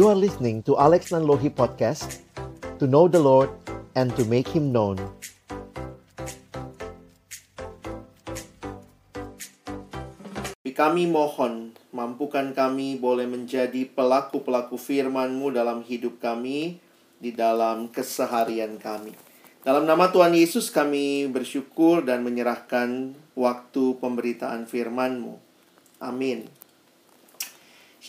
You are listening to Alex Nanlohi Podcast To know the Lord and to make Him known Kami mohon, mampukan kami boleh menjadi pelaku-pelaku firman-Mu dalam hidup kami, di dalam keseharian kami. Dalam nama Tuhan Yesus kami bersyukur dan menyerahkan waktu pemberitaan firman-Mu. Amin.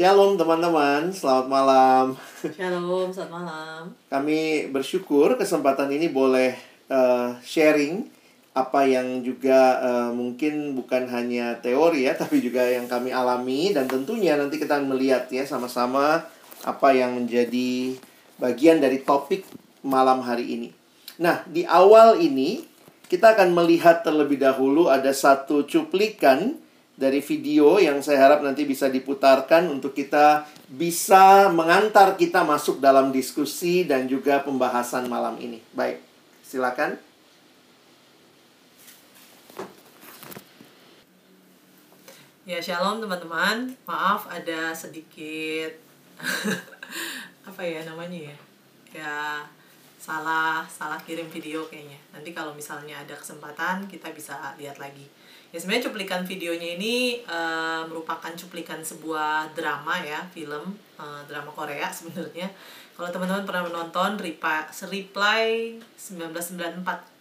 Shalom teman-teman, selamat malam. Shalom, selamat malam. Kami bersyukur kesempatan ini boleh uh, sharing apa yang juga uh, mungkin bukan hanya teori ya, tapi juga yang kami alami dan tentunya nanti kita melihat ya sama-sama apa yang menjadi bagian dari topik malam hari ini. Nah, di awal ini kita akan melihat terlebih dahulu ada satu cuplikan dari video yang saya harap nanti bisa diputarkan untuk kita bisa mengantar kita masuk dalam diskusi dan juga pembahasan malam ini. Baik, silakan. Ya, shalom teman-teman. Maaf ada sedikit apa ya namanya ya? Ya, salah salah kirim video kayaknya nanti kalau misalnya ada kesempatan kita bisa lihat lagi ya sebenarnya cuplikan videonya ini uh, merupakan cuplikan sebuah drama ya film uh, drama Korea sebenarnya. Kalau teman-teman pernah menonton Reply, Reply 1994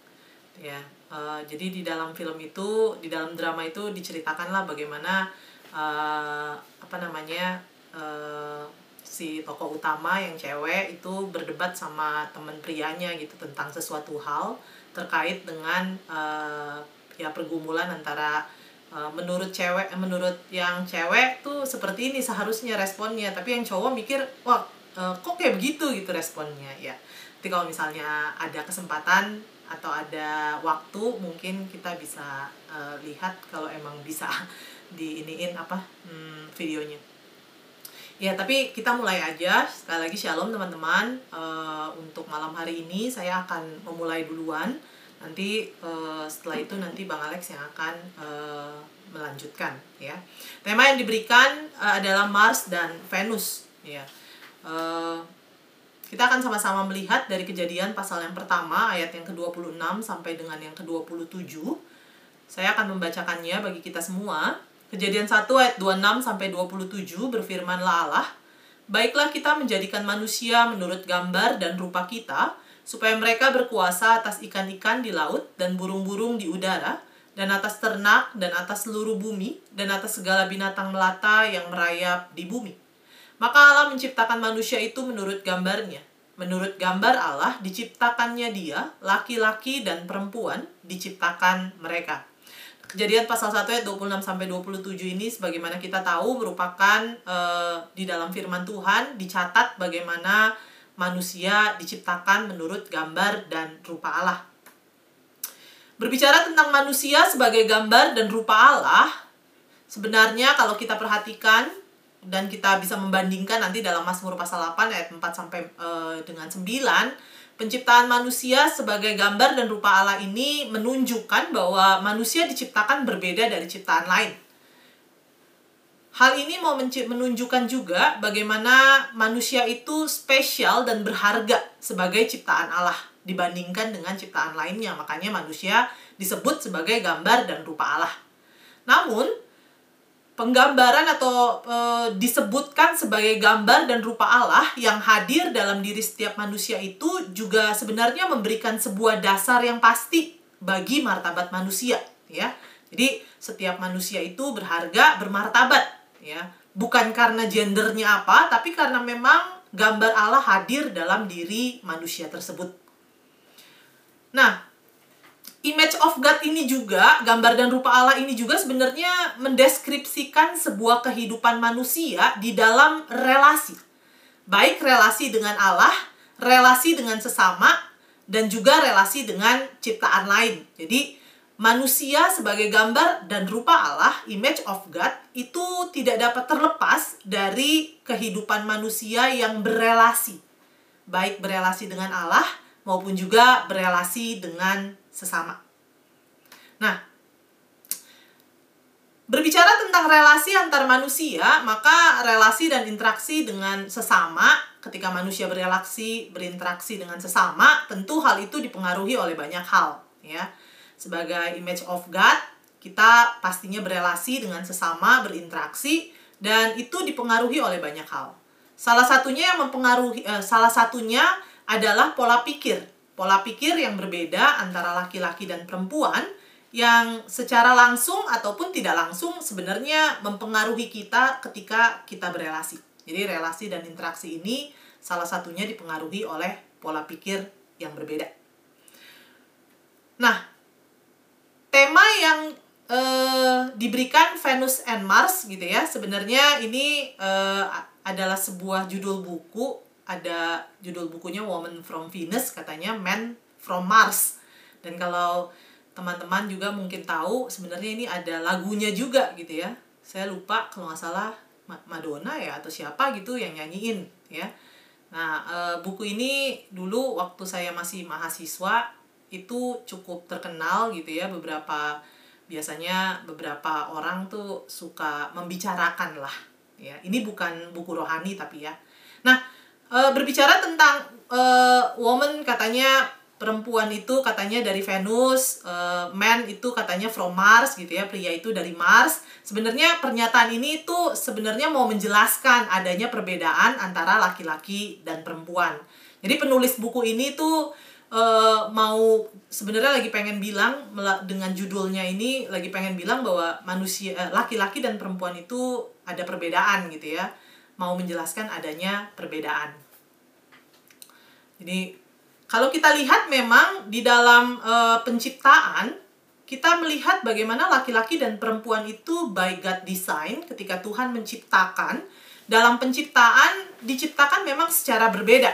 ya uh, jadi di dalam film itu di dalam drama itu diceritakanlah bagaimana uh, apa namanya uh, si tokoh utama yang cewek itu berdebat sama teman prianya gitu tentang sesuatu hal terkait dengan uh, ya pergumulan antara uh, menurut cewek menurut yang cewek tuh seperti ini seharusnya responnya tapi yang cowok mikir wah uh, kok kayak begitu gitu responnya ya tapi kalau misalnya ada kesempatan atau ada waktu mungkin kita bisa uh, lihat kalau emang bisa diiniin apa hmm, videonya Ya, tapi kita mulai aja. Sekali lagi shalom teman-teman. Uh, untuk malam hari ini saya akan memulai duluan. Nanti uh, setelah itu nanti Bang Alex yang akan uh, melanjutkan ya. Tema yang diberikan uh, adalah Mars dan Venus ya. Uh, kita akan sama-sama melihat dari kejadian pasal yang pertama ayat yang ke-26 sampai dengan yang ke-27. Saya akan membacakannya bagi kita semua. Kejadian 1 ayat 26 sampai 27 berfirmanlah Allah, Baiklah kita menjadikan manusia menurut gambar dan rupa kita, supaya mereka berkuasa atas ikan-ikan di laut dan burung-burung di udara, dan atas ternak dan atas seluruh bumi, dan atas segala binatang melata yang merayap di bumi. Maka Allah menciptakan manusia itu menurut gambarnya. Menurut gambar Allah, diciptakannya dia, laki-laki dan perempuan, diciptakan mereka. Kejadian pasal 1 ayat 26 sampai 27 ini sebagaimana kita tahu merupakan uh, di dalam firman Tuhan dicatat bagaimana manusia diciptakan menurut gambar dan rupa Allah. Berbicara tentang manusia sebagai gambar dan rupa Allah, sebenarnya kalau kita perhatikan dan kita bisa membandingkan nanti dalam Mazmur pasal 8 ayat 4 sampai uh, dengan 9 Penciptaan manusia sebagai gambar dan rupa Allah ini menunjukkan bahwa manusia diciptakan berbeda dari ciptaan lain. Hal ini mau menunjukkan juga bagaimana manusia itu spesial dan berharga sebagai ciptaan Allah dibandingkan dengan ciptaan lainnya. Makanya manusia disebut sebagai gambar dan rupa Allah. Namun, penggambaran atau e, disebutkan sebagai gambar dan rupa Allah yang hadir dalam diri setiap manusia itu juga sebenarnya memberikan sebuah dasar yang pasti bagi martabat manusia ya. Jadi setiap manusia itu berharga, bermartabat ya. Bukan karena gendernya apa, tapi karena memang gambar Allah hadir dalam diri manusia tersebut. Nah, image of God ini juga, gambar dan rupa Allah ini juga sebenarnya mendeskripsikan sebuah kehidupan manusia di dalam relasi. Baik relasi dengan Allah, relasi dengan sesama, dan juga relasi dengan ciptaan lain. Jadi, manusia sebagai gambar dan rupa Allah, image of God, itu tidak dapat terlepas dari kehidupan manusia yang berelasi. Baik berelasi dengan Allah maupun juga berelasi dengan sesama. Nah, berbicara tentang relasi antar manusia, maka relasi dan interaksi dengan sesama ketika manusia berrelasi, berinteraksi dengan sesama, tentu hal itu dipengaruhi oleh banyak hal, ya. Sebagai image of God, kita pastinya berrelasi dengan sesama, berinteraksi dan itu dipengaruhi oleh banyak hal. Salah satunya yang mempengaruhi eh, salah satunya adalah pola pikir. Pola pikir yang berbeda antara laki-laki dan perempuan yang secara langsung ataupun tidak langsung sebenarnya mempengaruhi kita ketika kita berelasi. Jadi relasi dan interaksi ini salah satunya dipengaruhi oleh pola pikir yang berbeda. Nah, tema yang eh, diberikan Venus and Mars gitu ya, sebenarnya ini eh, adalah sebuah judul buku, ada judul bukunya Woman from Venus katanya Man from Mars. Dan kalau teman-teman juga mungkin tahu sebenarnya ini ada lagunya juga gitu ya. Saya lupa kalau nggak salah Madonna ya atau siapa gitu yang nyanyiin ya. Nah e, buku ini dulu waktu saya masih mahasiswa itu cukup terkenal gitu ya beberapa biasanya beberapa orang tuh suka membicarakan lah ya ini bukan buku rohani tapi ya nah e, berbicara tentang e, woman katanya perempuan itu katanya dari Venus, uh, man itu katanya from Mars gitu ya, pria itu dari Mars. Sebenarnya pernyataan ini itu sebenarnya mau menjelaskan adanya perbedaan antara laki-laki dan perempuan. Jadi penulis buku ini tuh uh, mau sebenarnya lagi pengen bilang dengan judulnya ini lagi pengen bilang bahwa manusia eh, laki-laki dan perempuan itu ada perbedaan gitu ya. Mau menjelaskan adanya perbedaan. Jadi kalau kita lihat memang di dalam e, penciptaan kita melihat bagaimana laki-laki dan perempuan itu by God design ketika Tuhan menciptakan dalam penciptaan diciptakan memang secara berbeda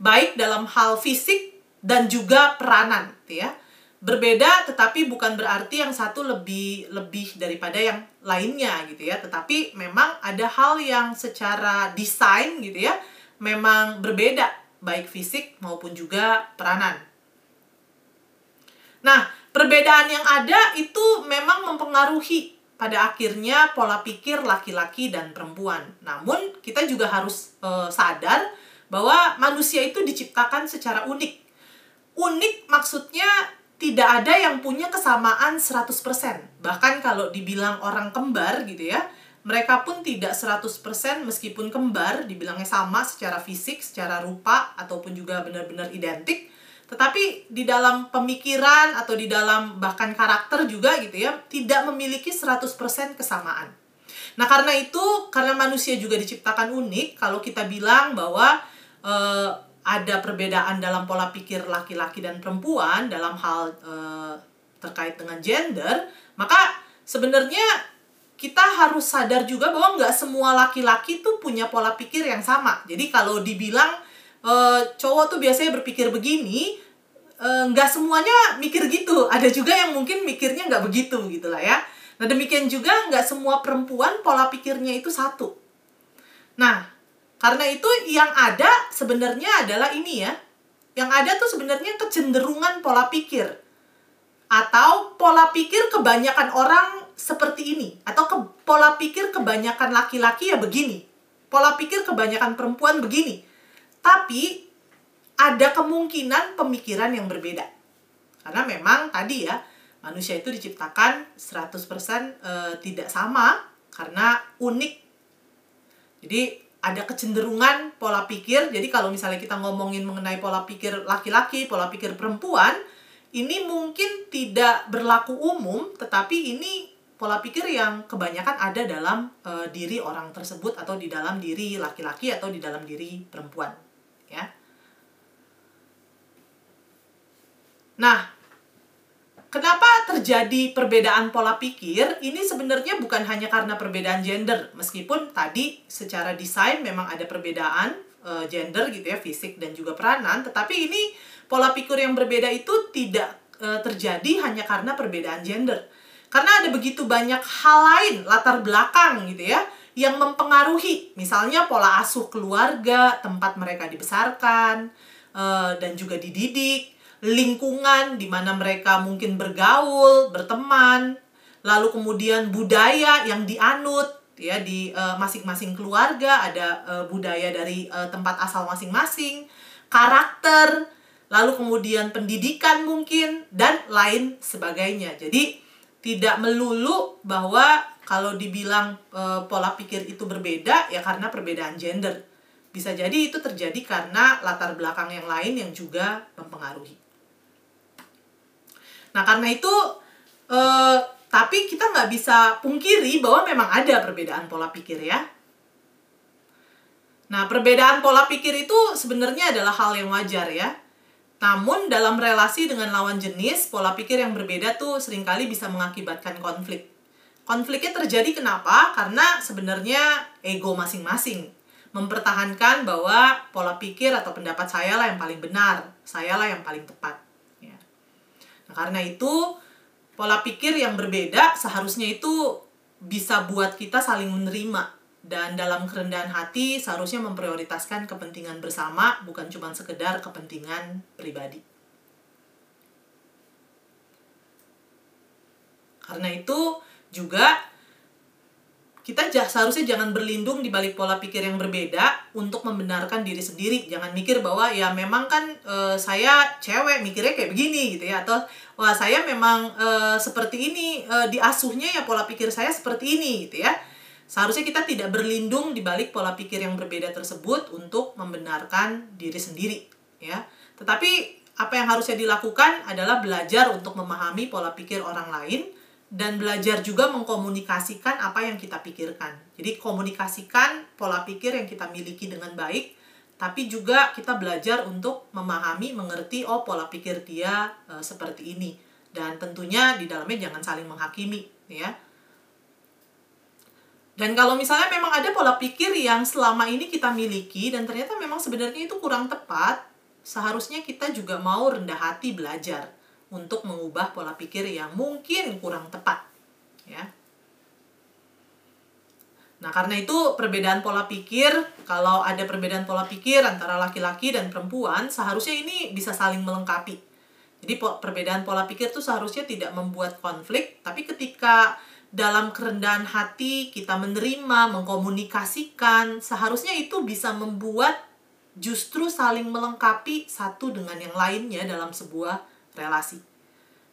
baik dalam hal fisik dan juga peranan gitu ya berbeda tetapi bukan berarti yang satu lebih lebih daripada yang lainnya gitu ya tetapi memang ada hal yang secara desain gitu ya memang berbeda baik fisik maupun juga peranan. Nah, perbedaan yang ada itu memang mempengaruhi pada akhirnya pola pikir laki-laki dan perempuan. Namun, kita juga harus e, sadar bahwa manusia itu diciptakan secara unik. Unik maksudnya tidak ada yang punya kesamaan 100%. Bahkan kalau dibilang orang kembar gitu ya, mereka pun tidak 100% meskipun kembar dibilangnya sama secara fisik, secara rupa ataupun juga benar-benar identik tetapi di dalam pemikiran atau di dalam bahkan karakter juga gitu ya tidak memiliki 100% kesamaan. Nah, karena itu karena manusia juga diciptakan unik, kalau kita bilang bahwa eh, ada perbedaan dalam pola pikir laki-laki dan perempuan dalam hal eh, terkait dengan gender, maka sebenarnya kita harus sadar juga bahwa nggak semua laki-laki tuh punya pola pikir yang sama. Jadi kalau dibilang e, cowok tuh biasanya berpikir begini, e, nggak semuanya mikir gitu. Ada juga yang mungkin mikirnya nggak begitu gitu lah ya. Nah demikian juga nggak semua perempuan pola pikirnya itu satu. Nah karena itu yang ada sebenarnya adalah ini ya. Yang ada tuh sebenarnya kecenderungan pola pikir. Atau pola pikir kebanyakan orang seperti ini atau ke, pola pikir kebanyakan laki-laki ya begini. Pola pikir kebanyakan perempuan begini. Tapi ada kemungkinan pemikiran yang berbeda. Karena memang tadi ya, manusia itu diciptakan 100% e, tidak sama karena unik. Jadi ada kecenderungan pola pikir. Jadi kalau misalnya kita ngomongin mengenai pola pikir laki-laki, pola pikir perempuan, ini mungkin tidak berlaku umum, tetapi ini pola pikir yang kebanyakan ada dalam uh, diri orang tersebut atau di dalam diri laki-laki atau di dalam diri perempuan ya nah kenapa terjadi perbedaan pola pikir? Ini sebenarnya bukan hanya karena perbedaan gender. Meskipun tadi secara desain memang ada perbedaan uh, gender gitu ya fisik dan juga peranan. Tetapi ini pola pikir yang berbeda itu tidak uh, terjadi hanya karena perbedaan gender. Karena ada begitu banyak hal lain latar belakang gitu ya yang mempengaruhi. Misalnya pola asuh keluarga, tempat mereka dibesarkan uh, dan juga dididik, lingkungan di mana mereka mungkin bergaul, berteman, lalu kemudian budaya yang dianut ya di masing masing-masing keluarga ada uh, budaya dari uh, tempat asal masing-masing, karakter, lalu kemudian pendidikan mungkin dan lain sebagainya. Jadi tidak melulu bahwa kalau dibilang uh, pola pikir itu berbeda ya karena perbedaan gender. Bisa jadi itu terjadi karena latar belakang yang lain yang juga mempengaruhi. Nah, karena itu uh, tapi kita nggak bisa pungkiri bahwa memang ada perbedaan pola pikir ya. Nah, perbedaan pola pikir itu sebenarnya adalah hal yang wajar ya. Namun dalam relasi dengan lawan jenis, pola pikir yang berbeda tuh sering kali bisa mengakibatkan konflik. Konfliknya terjadi kenapa? Karena sebenarnya ego masing-masing mempertahankan bahwa pola pikir atau pendapat saya lah yang paling benar, saya lah yang paling tepat. Karena itu pola pikir yang berbeda seharusnya itu bisa buat kita saling menerima dan dalam kerendahan hati seharusnya memprioritaskan kepentingan bersama bukan cuma sekedar kepentingan pribadi. Karena itu juga kita seharusnya jangan berlindung di balik pola pikir yang berbeda untuk membenarkan diri sendiri. Jangan mikir bahwa ya memang kan e, saya cewek mikirnya kayak begini gitu ya atau wah saya memang e, seperti ini e, diasuhnya ya pola pikir saya seperti ini gitu ya. Seharusnya kita tidak berlindung di balik pola pikir yang berbeda tersebut untuk membenarkan diri sendiri ya. Tetapi apa yang harusnya dilakukan adalah belajar untuk memahami pola pikir orang lain dan belajar juga mengkomunikasikan apa yang kita pikirkan. Jadi komunikasikan pola pikir yang kita miliki dengan baik, tapi juga kita belajar untuk memahami, mengerti oh pola pikir dia e, seperti ini. Dan tentunya di dalamnya jangan saling menghakimi, ya. Dan kalau misalnya memang ada pola pikir yang selama ini kita miliki dan ternyata memang sebenarnya itu kurang tepat, seharusnya kita juga mau rendah hati belajar untuk mengubah pola pikir yang mungkin kurang tepat ya Nah, karena itu perbedaan pola pikir, kalau ada perbedaan pola pikir antara laki-laki dan perempuan, seharusnya ini bisa saling melengkapi. Jadi perbedaan pola pikir itu seharusnya tidak membuat konflik, tapi ketika dalam kerendahan hati kita menerima, mengkomunikasikan, seharusnya itu bisa membuat justru saling melengkapi satu dengan yang lainnya dalam sebuah relasi.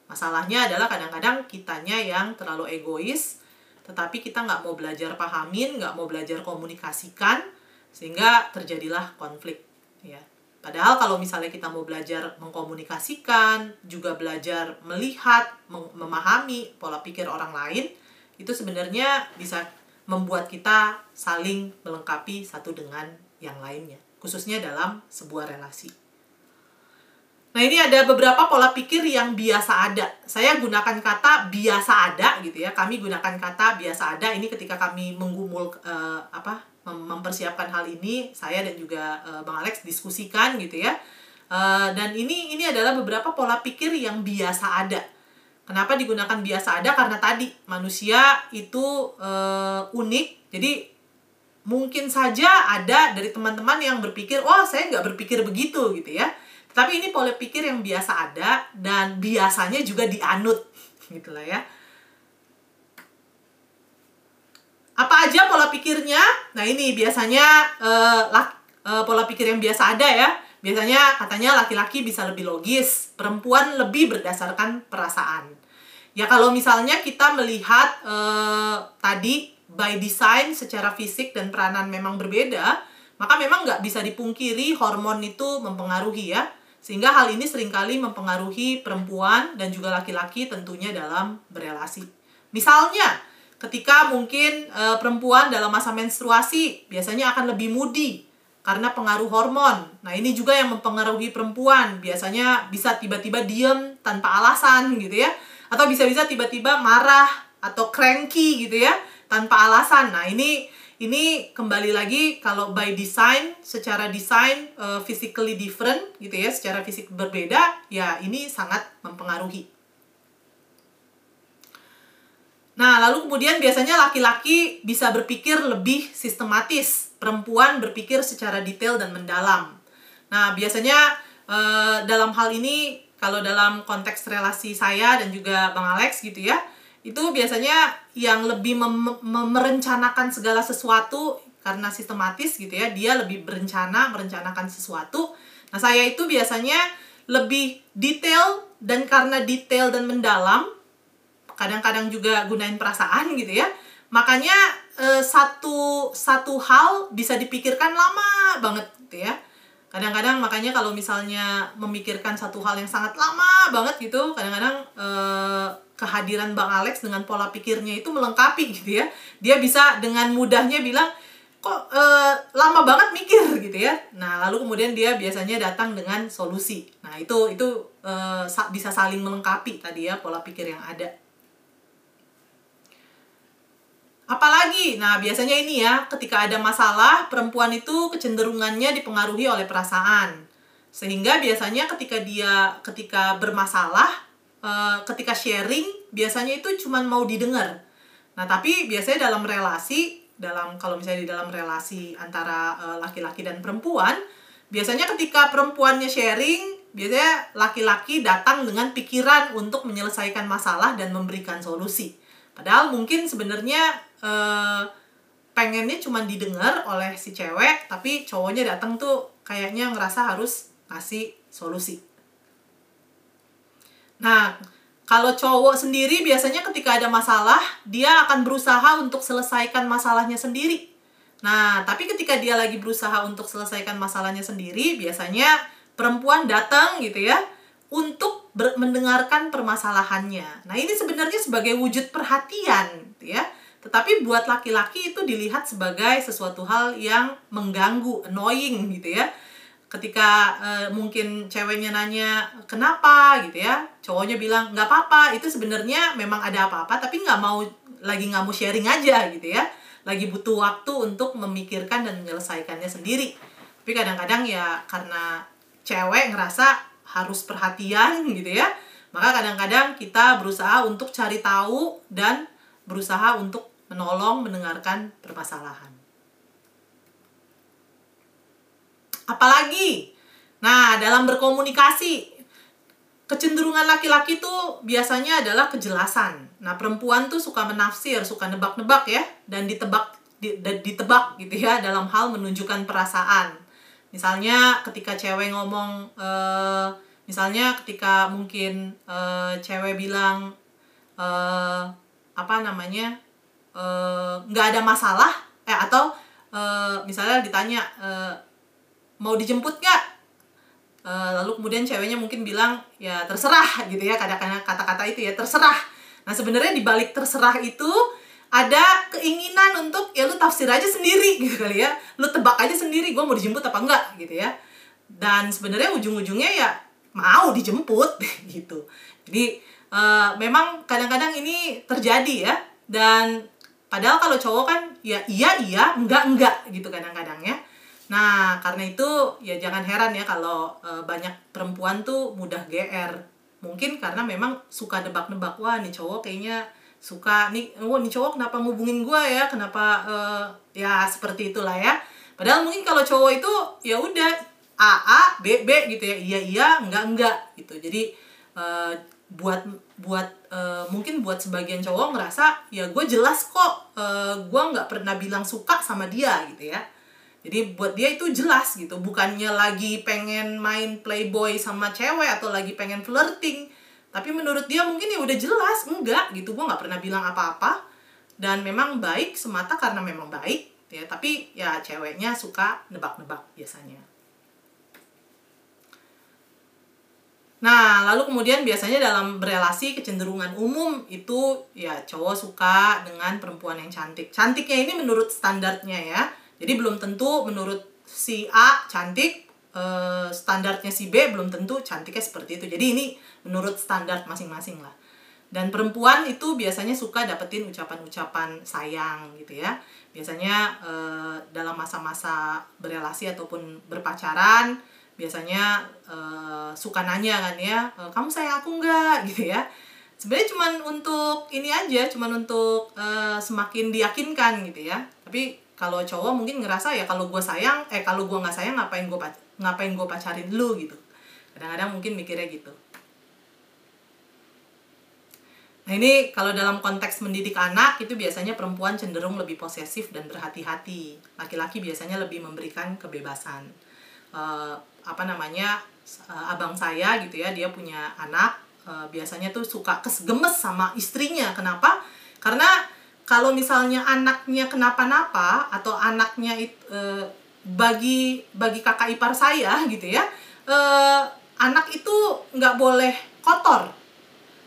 Masalahnya adalah kadang-kadang kitanya yang terlalu egois, tetapi kita nggak mau belajar pahamin, nggak mau belajar komunikasikan, sehingga terjadilah konflik. Ya. Padahal kalau misalnya kita mau belajar mengkomunikasikan, juga belajar melihat, memahami pola pikir orang lain, itu sebenarnya bisa membuat kita saling melengkapi satu dengan yang lainnya, khususnya dalam sebuah relasi. Nah, ini ada beberapa pola pikir yang biasa ada. Saya gunakan kata biasa ada gitu ya. Kami gunakan kata biasa ada ini ketika kami menggumul uh, apa mempersiapkan hal ini, saya dan juga uh, Bang Alex diskusikan gitu ya. Uh, dan ini ini adalah beberapa pola pikir yang biasa ada. Kenapa digunakan biasa ada? Karena tadi manusia itu uh, unik. Jadi mungkin saja ada dari teman-teman yang berpikir, "Wah, oh, saya nggak berpikir begitu." gitu ya tapi ini pola pikir yang biasa ada dan biasanya juga dianut gitu lah ya. Apa aja pola pikirnya? Nah ini biasanya uh, lak, uh, pola pikir yang biasa ada ya. Biasanya katanya laki-laki bisa lebih logis, perempuan lebih berdasarkan perasaan. Ya kalau misalnya kita melihat uh, tadi by design secara fisik dan peranan memang berbeda, maka memang nggak bisa dipungkiri hormon itu mempengaruhi ya sehingga hal ini sering kali mempengaruhi perempuan dan juga laki-laki tentunya dalam berelasi. Misalnya, ketika mungkin e, perempuan dalam masa menstruasi biasanya akan lebih moody karena pengaruh hormon. Nah, ini juga yang mempengaruhi perempuan. Biasanya bisa tiba-tiba diem tanpa alasan gitu ya. Atau bisa-bisa tiba-tiba marah atau cranky gitu ya tanpa alasan. Nah, ini ini kembali lagi kalau by design secara desain uh, physically different gitu ya secara fisik berbeda ya ini sangat mempengaruhi. Nah lalu kemudian biasanya laki-laki bisa berpikir lebih sistematis perempuan berpikir secara detail dan mendalam. Nah biasanya uh, dalam hal ini kalau dalam konteks relasi saya dan juga bang Alex gitu ya itu biasanya yang lebih mem- merencanakan segala sesuatu karena sistematis gitu ya dia lebih berencana merencanakan sesuatu. Nah saya itu biasanya lebih detail dan karena detail dan mendalam kadang-kadang juga gunain perasaan gitu ya. Makanya eh, satu satu hal bisa dipikirkan lama banget gitu ya kadang-kadang makanya kalau misalnya memikirkan satu hal yang sangat lama banget gitu kadang-kadang eh, kehadiran Bang Alex dengan pola pikirnya itu melengkapi gitu ya. Dia bisa dengan mudahnya bilang kok eh, lama banget mikir? gitu ya. Nah lalu kemudian dia biasanya datang dengan solusi. Nah itu itu eh, sa- bisa saling melengkapi tadi ya pola pikir yang ada Apalagi, nah biasanya ini ya, ketika ada masalah, perempuan itu kecenderungannya dipengaruhi oleh perasaan. Sehingga biasanya ketika dia ketika bermasalah, eh, ketika sharing, biasanya itu cuma mau didengar. Nah, tapi biasanya dalam relasi, dalam kalau misalnya di dalam relasi antara eh, laki-laki dan perempuan, biasanya ketika perempuannya sharing, biasanya laki-laki datang dengan pikiran untuk menyelesaikan masalah dan memberikan solusi. Padahal mungkin sebenarnya eh, pengennya cuma didengar oleh si cewek, tapi cowoknya datang tuh kayaknya ngerasa harus ngasih solusi. Nah, kalau cowok sendiri biasanya ketika ada masalah, dia akan berusaha untuk selesaikan masalahnya sendiri. Nah, tapi ketika dia lagi berusaha untuk selesaikan masalahnya sendiri, biasanya perempuan datang gitu ya untuk mendengarkan permasalahannya. Nah, ini sebenarnya sebagai wujud perhatian gitu ya. Tetapi buat laki-laki itu dilihat sebagai sesuatu hal yang mengganggu, annoying gitu ya. Ketika eh, mungkin ceweknya nanya kenapa? gitu ya. Cowoknya bilang nggak apa-apa itu sebenarnya memang ada apa-apa tapi nggak mau lagi nggak mau sharing aja gitu ya. Lagi butuh waktu untuk memikirkan dan menyelesaikannya sendiri. Tapi kadang-kadang ya karena cewek ngerasa harus perhatian gitu ya maka kadang-kadang kita berusaha untuk cari tahu dan berusaha untuk menolong mendengarkan permasalahan Apalagi, nah dalam berkomunikasi, kecenderungan laki-laki tuh biasanya adalah kejelasan. Nah perempuan tuh suka menafsir, suka nebak-nebak ya, dan ditebak ditebak gitu ya dalam hal menunjukkan perasaan. Misalnya ketika cewek ngomong, eh, misalnya ketika mungkin eh, cewek bilang eh, apa namanya eh, nggak ada masalah, eh atau eh, misalnya ditanya eh, mau dijemput nggak? Eh, lalu kemudian ceweknya mungkin bilang ya terserah gitu ya kadang-kadang kata-kata itu ya terserah. Nah sebenarnya di balik terserah itu ada keinginan untuk ya lu tafsir aja sendiri gitu kali ya. Lu tebak aja sendiri gue mau dijemput apa enggak gitu ya. Dan sebenarnya ujung-ujungnya ya mau dijemput gitu. Jadi eh, memang kadang-kadang ini terjadi ya dan padahal kalau cowok kan ya iya iya enggak enggak gitu kadang-kadang ya Nah, karena itu ya jangan heran ya kalau eh, banyak perempuan tuh mudah GR. Mungkin karena memang suka nebak-nebak, wah nih cowok kayaknya suka nih, wah nih cowok kenapa ngubungin gua ya, kenapa eh, ya seperti itulah ya. Padahal mungkin kalau cowok itu ya udah A A B B gitu ya, iya iya, enggak enggak gitu. Jadi eh, buat buat eh, mungkin buat sebagian cowok ngerasa ya gue jelas kok eh, gue nggak pernah bilang suka sama dia gitu ya jadi buat dia itu jelas gitu, bukannya lagi pengen main playboy sama cewek atau lagi pengen flirting. Tapi menurut dia mungkin ya udah jelas, enggak gitu. Gua nggak pernah bilang apa-apa. Dan memang baik semata karena memang baik ya, tapi ya ceweknya suka nebak-nebak biasanya. Nah, lalu kemudian biasanya dalam berelasi kecenderungan umum itu ya cowok suka dengan perempuan yang cantik. Cantiknya ini menurut standarnya ya. Jadi belum tentu menurut si A cantik, eh, standarnya si B belum tentu cantiknya seperti itu. Jadi ini menurut standar masing-masing lah. Dan perempuan itu biasanya suka dapetin ucapan-ucapan sayang gitu ya. Biasanya eh, dalam masa-masa berelasi ataupun berpacaran, biasanya eh, suka nanya kan ya, "Eh, kamu sayang aku nggak gitu ya. Sebenarnya cuman untuk ini aja, cuman untuk eh, semakin diyakinkan gitu ya. Tapi kalau cowok mungkin ngerasa ya kalau gue sayang eh kalau gue nggak sayang ngapain gue ngapain gue pacarin lu gitu kadang-kadang mungkin mikirnya gitu Nah ini kalau dalam konteks mendidik anak itu biasanya perempuan cenderung lebih posesif dan berhati-hati. Laki-laki biasanya lebih memberikan kebebasan. Uh, apa namanya uh, abang saya gitu ya dia punya anak uh, biasanya tuh suka kesgemes sama istrinya. Kenapa? Karena kalau misalnya anaknya kenapa-napa atau anaknya itu uh, bagi bagi kakak ipar saya gitu ya uh, anak itu nggak boleh kotor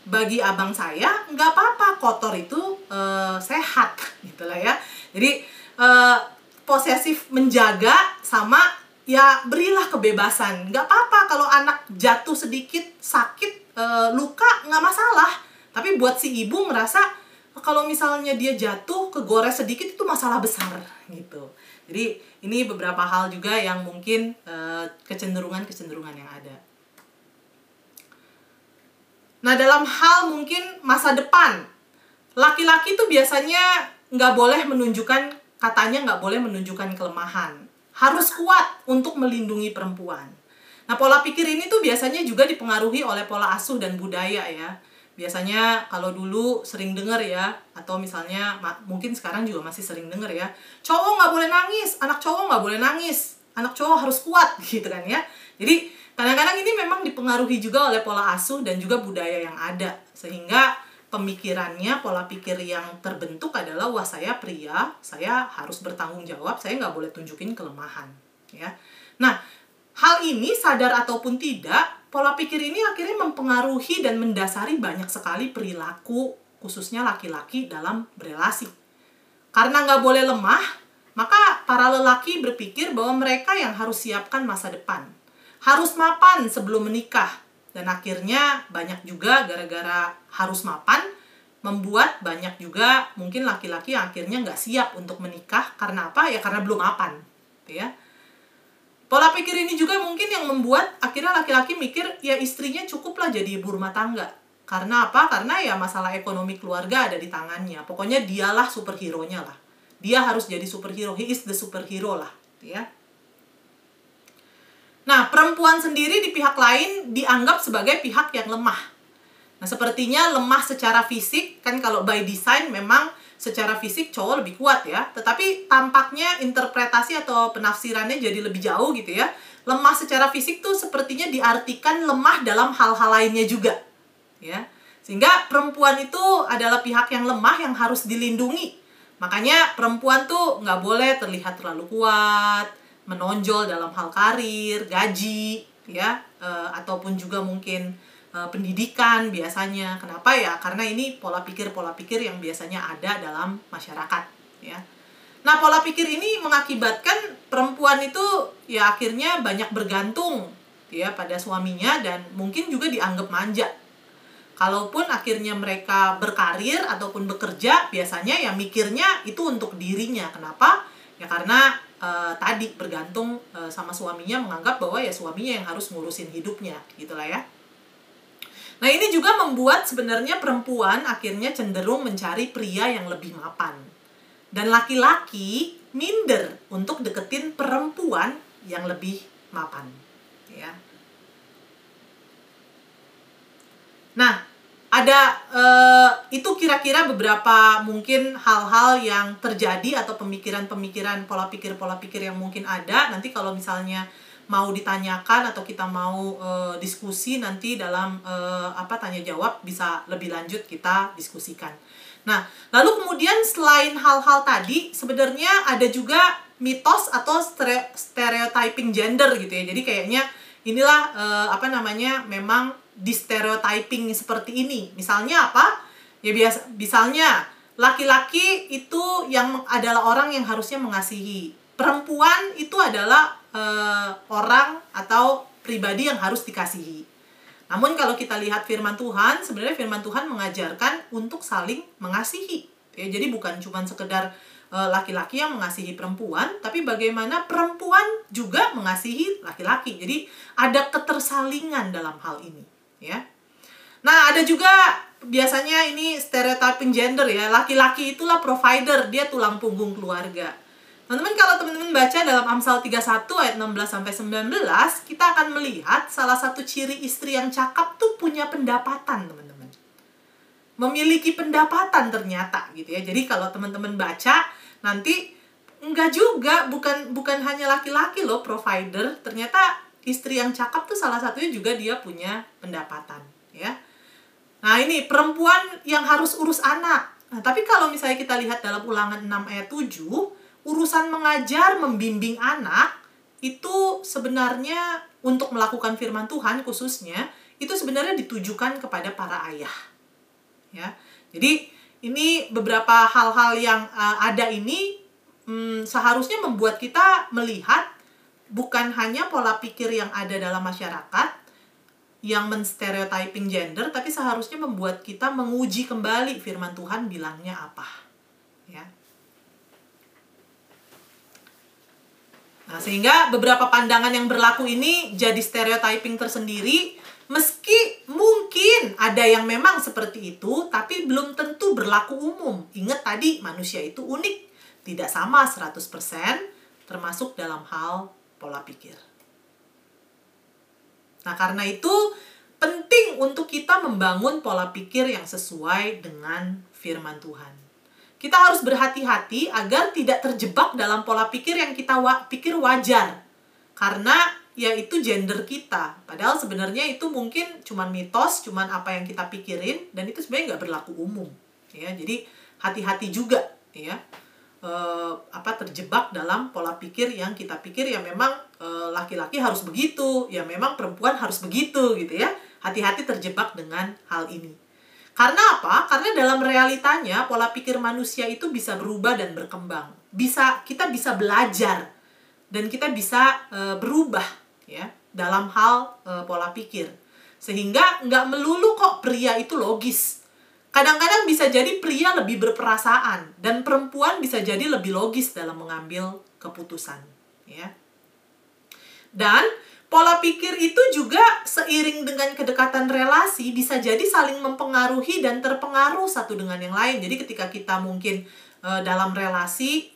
bagi abang saya nggak apa-apa kotor itu uh, sehat gitulah ya jadi uh, posesif menjaga sama ya berilah kebebasan. Nggak apa-apa kalau anak jatuh sedikit sakit uh, luka nggak masalah. Tapi buat si ibu merasa kalau misalnya dia jatuh kegores sedikit itu masalah besar gitu. Jadi ini beberapa hal juga yang mungkin kecenderungan-kecenderungan yang ada. Nah, dalam hal mungkin masa depan, laki-laki itu biasanya nggak boleh menunjukkan, katanya nggak boleh menunjukkan kelemahan. Harus kuat untuk melindungi perempuan. Nah, pola pikir ini tuh biasanya juga dipengaruhi oleh pola asuh dan budaya ya. Biasanya kalau dulu sering dengar ya, atau misalnya mungkin sekarang juga masih sering dengar ya, cowok nggak boleh nangis, anak cowok nggak boleh nangis, anak cowok harus kuat gitu kan ya. Jadi kadang-kadang ini memang dipengaruhi juga oleh pola asuh dan juga budaya yang ada sehingga pemikirannya pola pikir yang terbentuk adalah wah saya pria saya harus bertanggung jawab saya nggak boleh tunjukin kelemahan ya. Nah hal ini sadar ataupun tidak pola pikir ini akhirnya mempengaruhi dan mendasari banyak sekali perilaku khususnya laki-laki dalam berelasi karena nggak boleh lemah maka para lelaki berpikir bahwa mereka yang harus siapkan masa depan. Harus mapan sebelum menikah. Dan akhirnya banyak juga gara-gara harus mapan, membuat banyak juga mungkin laki-laki yang akhirnya nggak siap untuk menikah. Karena apa? Ya karena belum mapan. Gitu ya. Pola pikir ini juga mungkin yang membuat akhirnya laki-laki mikir ya istrinya cukuplah jadi ibu rumah tangga. Karena apa? Karena ya masalah ekonomi keluarga ada di tangannya. Pokoknya dialah superhero-nya lah. Dia harus jadi superhero. He is the superhero lah. Ya. Nah, perempuan sendiri di pihak lain dianggap sebagai pihak yang lemah. Nah, sepertinya lemah secara fisik, kan kalau by design memang secara fisik cowok lebih kuat ya. Tetapi tampaknya interpretasi atau penafsirannya jadi lebih jauh gitu ya. Lemah secara fisik tuh sepertinya diartikan lemah dalam hal-hal lainnya juga. Ya. Sehingga perempuan itu adalah pihak yang lemah yang harus dilindungi. Makanya perempuan tuh nggak boleh terlihat terlalu kuat, menonjol dalam hal karir, gaji, ya, uh, ataupun juga mungkin uh, pendidikan biasanya. Kenapa ya? Karena ini pola pikir-pola pikir yang biasanya ada dalam masyarakat, ya. Nah, pola pikir ini mengakibatkan perempuan itu ya akhirnya banyak bergantung ya pada suaminya dan mungkin juga dianggap manja. Kalaupun akhirnya mereka berkarir ataupun bekerja, biasanya ya mikirnya itu untuk dirinya. Kenapa? Ya karena uh, tadi bergantung uh, sama suaminya menganggap bahwa ya suaminya yang harus ngurusin hidupnya gitulah ya. Nah ini juga membuat sebenarnya perempuan akhirnya cenderung mencari pria yang lebih mapan. Dan laki-laki minder untuk deketin perempuan yang lebih mapan ya. Nah ada uh, itu kira-kira beberapa mungkin hal-hal yang terjadi atau pemikiran-pemikiran pola pikir-pola pikir yang mungkin ada nanti kalau misalnya mau ditanyakan atau kita mau uh, diskusi nanti dalam uh, apa tanya jawab bisa lebih lanjut kita diskusikan. Nah, lalu kemudian selain hal-hal tadi sebenarnya ada juga mitos atau stereotyping gender gitu ya. Jadi kayaknya inilah uh, apa namanya memang di stereotyping seperti ini. Misalnya apa? Ya biasa misalnya laki-laki itu yang adalah orang yang harusnya mengasihi. Perempuan itu adalah uh, orang atau pribadi yang harus dikasihi. Namun kalau kita lihat firman Tuhan, sebenarnya firman Tuhan mengajarkan untuk saling mengasihi. Ya, jadi bukan cuma sekedar eh, laki-laki yang mengasihi perempuan, tapi bagaimana perempuan juga mengasihi laki-laki. Jadi ada ketersalingan dalam hal ini ya. Nah, ada juga biasanya ini stereotyping gender ya. Laki-laki itulah provider, dia tulang punggung keluarga. Teman-teman kalau teman-teman baca dalam Amsal 31 ayat 16 sampai 19, kita akan melihat salah satu ciri istri yang cakap tuh punya pendapatan, teman-teman. memiliki pendapatan ternyata gitu ya. Jadi kalau teman-teman baca nanti enggak juga bukan bukan hanya laki-laki loh provider, ternyata istri yang cakep tuh salah satunya juga dia punya pendapatan ya. Nah, ini perempuan yang harus urus anak. Nah, tapi kalau misalnya kita lihat dalam ulangan 6 ayat 7, urusan mengajar, membimbing anak itu sebenarnya untuk melakukan firman Tuhan khususnya itu sebenarnya ditujukan kepada para ayah. Ya. Jadi ini beberapa hal-hal yang uh, ada ini hmm, seharusnya membuat kita melihat bukan hanya pola pikir yang ada dalam masyarakat, yang menstereotyping gender tapi seharusnya membuat kita menguji kembali firman Tuhan bilangnya apa ya. Nah, sehingga beberapa pandangan yang berlaku ini jadi stereotyping tersendiri. Meski mungkin ada yang memang seperti itu tapi belum tentu berlaku umum. Ingat tadi manusia itu unik, tidak sama 100% termasuk dalam hal pola pikir. Nah, karena itu penting untuk kita membangun pola pikir yang sesuai dengan firman Tuhan. Kita harus berhati-hati agar tidak terjebak dalam pola pikir yang kita wa pikir wajar. Karena ya itu gender kita. Padahal sebenarnya itu mungkin cuma mitos, cuma apa yang kita pikirin dan itu sebenarnya nggak berlaku umum. Ya, jadi hati-hati juga ya uh, apa terjebak dalam pola pikir yang kita pikir ya memang uh, laki-laki harus begitu, ya memang perempuan harus begitu gitu ya. Hati-hati terjebak dengan hal ini. Karena apa? Karena dalam realitanya pola pikir manusia itu bisa berubah dan berkembang. Bisa kita bisa belajar dan kita bisa uh, berubah ya dalam hal uh, pola pikir. Sehingga nggak melulu kok pria itu logis Kadang-kadang bisa jadi pria lebih berperasaan dan perempuan bisa jadi lebih logis dalam mengambil keputusan, ya. Dan pola pikir itu juga seiring dengan kedekatan relasi bisa jadi saling mempengaruhi dan terpengaruh satu dengan yang lain. Jadi ketika kita mungkin e, dalam relasi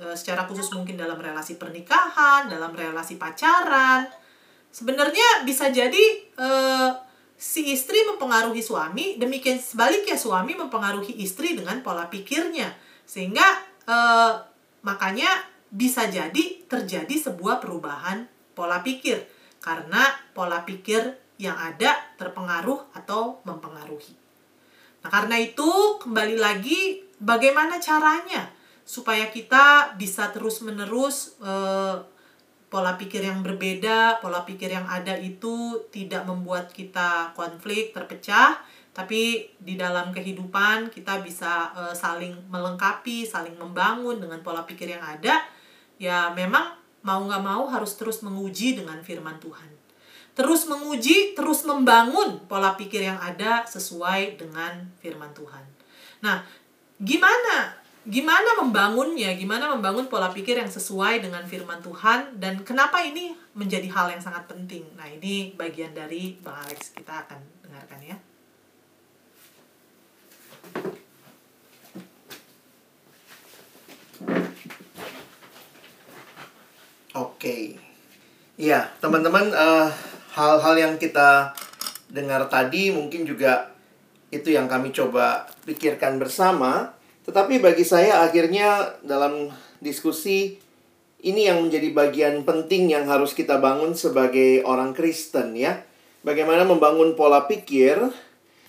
e, secara khusus mungkin dalam relasi pernikahan, dalam relasi pacaran, sebenarnya bisa jadi e, si istri mempengaruhi suami, demikian sebaliknya suami mempengaruhi istri dengan pola pikirnya. Sehingga eh, makanya bisa jadi terjadi sebuah perubahan pola pikir karena pola pikir yang ada terpengaruh atau mempengaruhi. Nah, karena itu kembali lagi bagaimana caranya supaya kita bisa terus-menerus eh, pola pikir yang berbeda, pola pikir yang ada itu tidak membuat kita konflik, terpecah, tapi di dalam kehidupan kita bisa uh, saling melengkapi, saling membangun dengan pola pikir yang ada. Ya memang mau nggak mau harus terus menguji dengan firman Tuhan. Terus menguji, terus membangun pola pikir yang ada sesuai dengan firman Tuhan. Nah, gimana gimana membangunnya, gimana membangun pola pikir yang sesuai dengan firman Tuhan dan kenapa ini menjadi hal yang sangat penting. Nah, ini bagian dari Bang Alex kita akan dengarkan ya. Oke. Iya, teman-teman eh, hal-hal yang kita dengar tadi mungkin juga itu yang kami coba pikirkan bersama tetapi bagi saya akhirnya dalam diskusi ini yang menjadi bagian penting yang harus kita bangun sebagai orang Kristen ya. Bagaimana membangun pola pikir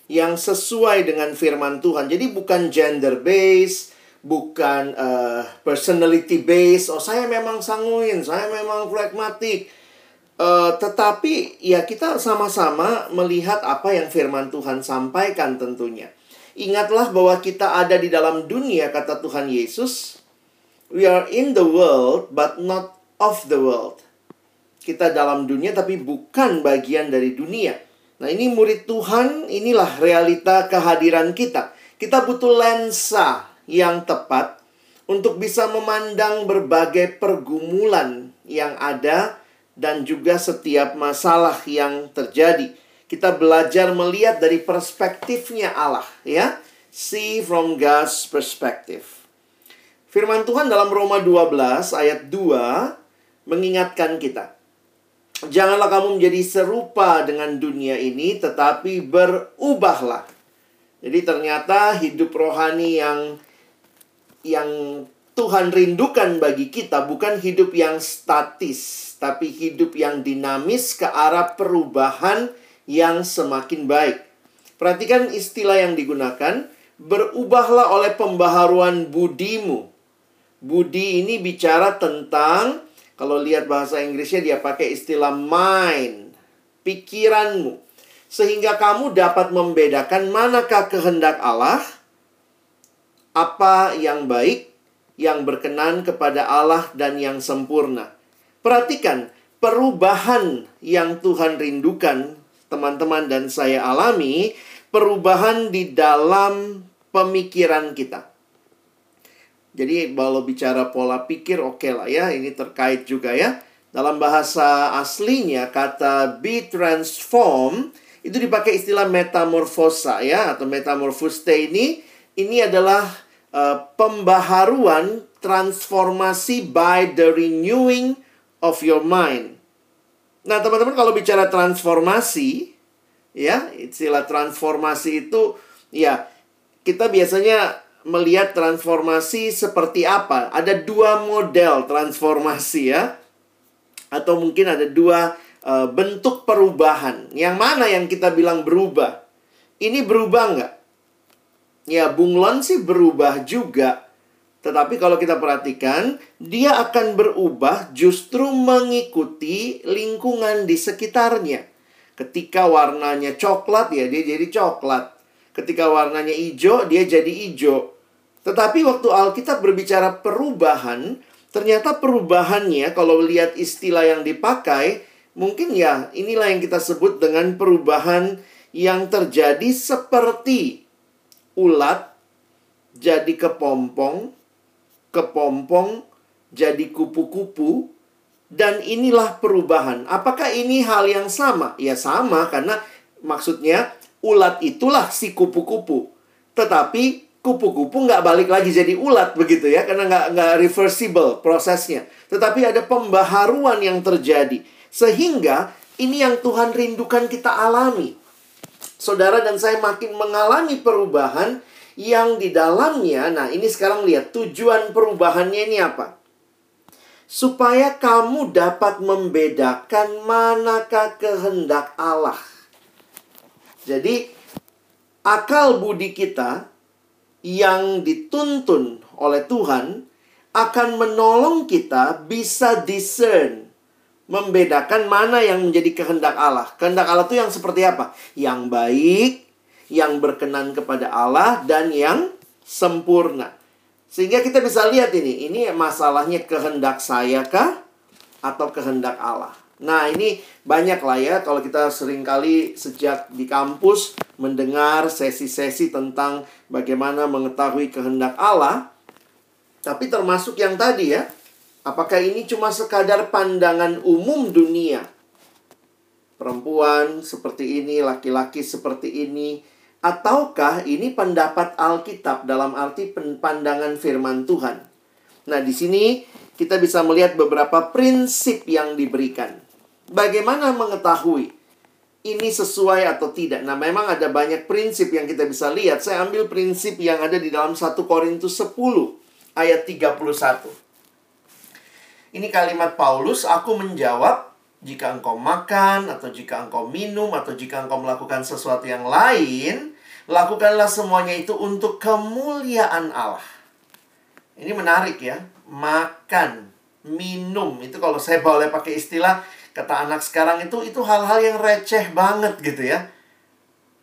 yang sesuai dengan firman Tuhan. Jadi bukan gender based, bukan uh, personality based. Oh saya memang sanguin, saya memang pragmatik. Uh, tetapi ya kita sama-sama melihat apa yang firman Tuhan sampaikan tentunya. Ingatlah bahwa kita ada di dalam dunia, kata Tuhan Yesus. We are in the world, but not of the world. Kita dalam dunia, tapi bukan bagian dari dunia. Nah, ini murid Tuhan, inilah realita kehadiran kita. Kita butuh lensa yang tepat untuk bisa memandang berbagai pergumulan yang ada dan juga setiap masalah yang terjadi kita belajar melihat dari perspektifnya Allah, ya. See from God's perspective. Firman Tuhan dalam Roma 12 ayat 2 mengingatkan kita. Janganlah kamu menjadi serupa dengan dunia ini, tetapi berubahlah Jadi ternyata hidup rohani yang yang Tuhan rindukan bagi kita bukan hidup yang statis, tapi hidup yang dinamis ke arah perubahan yang semakin baik. Perhatikan istilah yang digunakan, berubahlah oleh pembaharuan budimu. Budi ini bicara tentang kalau lihat bahasa Inggrisnya dia pakai istilah mind, pikiranmu. Sehingga kamu dapat membedakan manakah kehendak Allah, apa yang baik, yang berkenan kepada Allah dan yang sempurna. Perhatikan, perubahan yang Tuhan rindukan, teman-teman dan saya alami, perubahan di dalam pemikiran kita. Jadi kalau bicara pola pikir oke okay lah ya, ini terkait juga ya. Dalam bahasa aslinya kata be transform itu dipakai istilah metamorfosa ya atau metamorfoste ini ini adalah uh, pembaharuan transformasi by the renewing of your mind. Nah, teman-teman kalau bicara transformasi ya, istilah transformasi itu ya kita biasanya melihat transformasi seperti apa. Ada dua model transformasi ya. Atau mungkin ada dua uh, bentuk perubahan. Yang mana yang kita bilang berubah? Ini berubah nggak? Ya, bunglon sih berubah juga. Tetapi kalau kita perhatikan, dia akan berubah justru mengikuti lingkungan di sekitarnya. Ketika warnanya coklat, ya dia jadi coklat. Ketika warnanya hijau, dia jadi hijau. Tetapi waktu Alkitab berbicara perubahan, ternyata perubahannya kalau lihat istilah yang dipakai, mungkin ya inilah yang kita sebut dengan perubahan yang terjadi seperti ulat jadi kepompong, kepompong jadi kupu-kupu, dan inilah perubahan. Apakah ini hal yang sama? Ya sama karena maksudnya ulat itulah si kupu-kupu. Tetapi kupu-kupu nggak balik lagi jadi ulat begitu ya karena nggak nggak reversible prosesnya. Tetapi ada pembaharuan yang terjadi sehingga ini yang Tuhan rindukan kita alami saudara dan saya makin mengalami perubahan yang di dalamnya, nah ini sekarang lihat tujuan perubahannya ini apa? Supaya kamu dapat membedakan manakah kehendak Allah. Jadi, akal budi kita yang dituntun oleh Tuhan akan menolong kita bisa discern membedakan mana yang menjadi kehendak Allah. Kehendak Allah itu yang seperti apa? Yang baik, yang berkenan kepada Allah, dan yang sempurna. Sehingga kita bisa lihat ini, ini masalahnya kehendak saya kah? Atau kehendak Allah? Nah ini banyak lah ya kalau kita sering kali sejak di kampus mendengar sesi-sesi tentang bagaimana mengetahui kehendak Allah. Tapi termasuk yang tadi ya, Apakah ini cuma sekadar pandangan umum dunia? Perempuan seperti ini, laki-laki seperti ini, ataukah ini pendapat Alkitab dalam arti pandangan firman Tuhan? Nah, di sini kita bisa melihat beberapa prinsip yang diberikan. Bagaimana mengetahui ini sesuai atau tidak? Nah, memang ada banyak prinsip yang kita bisa lihat. Saya ambil prinsip yang ada di dalam 1 Korintus 10 ayat 31. Ini kalimat Paulus, aku menjawab, jika engkau makan, atau jika engkau minum, atau jika engkau melakukan sesuatu yang lain, lakukanlah semuanya itu untuk kemuliaan Allah. Ini menarik ya, makan, minum, itu kalau saya boleh pakai istilah, kata anak sekarang itu, itu hal-hal yang receh banget gitu ya.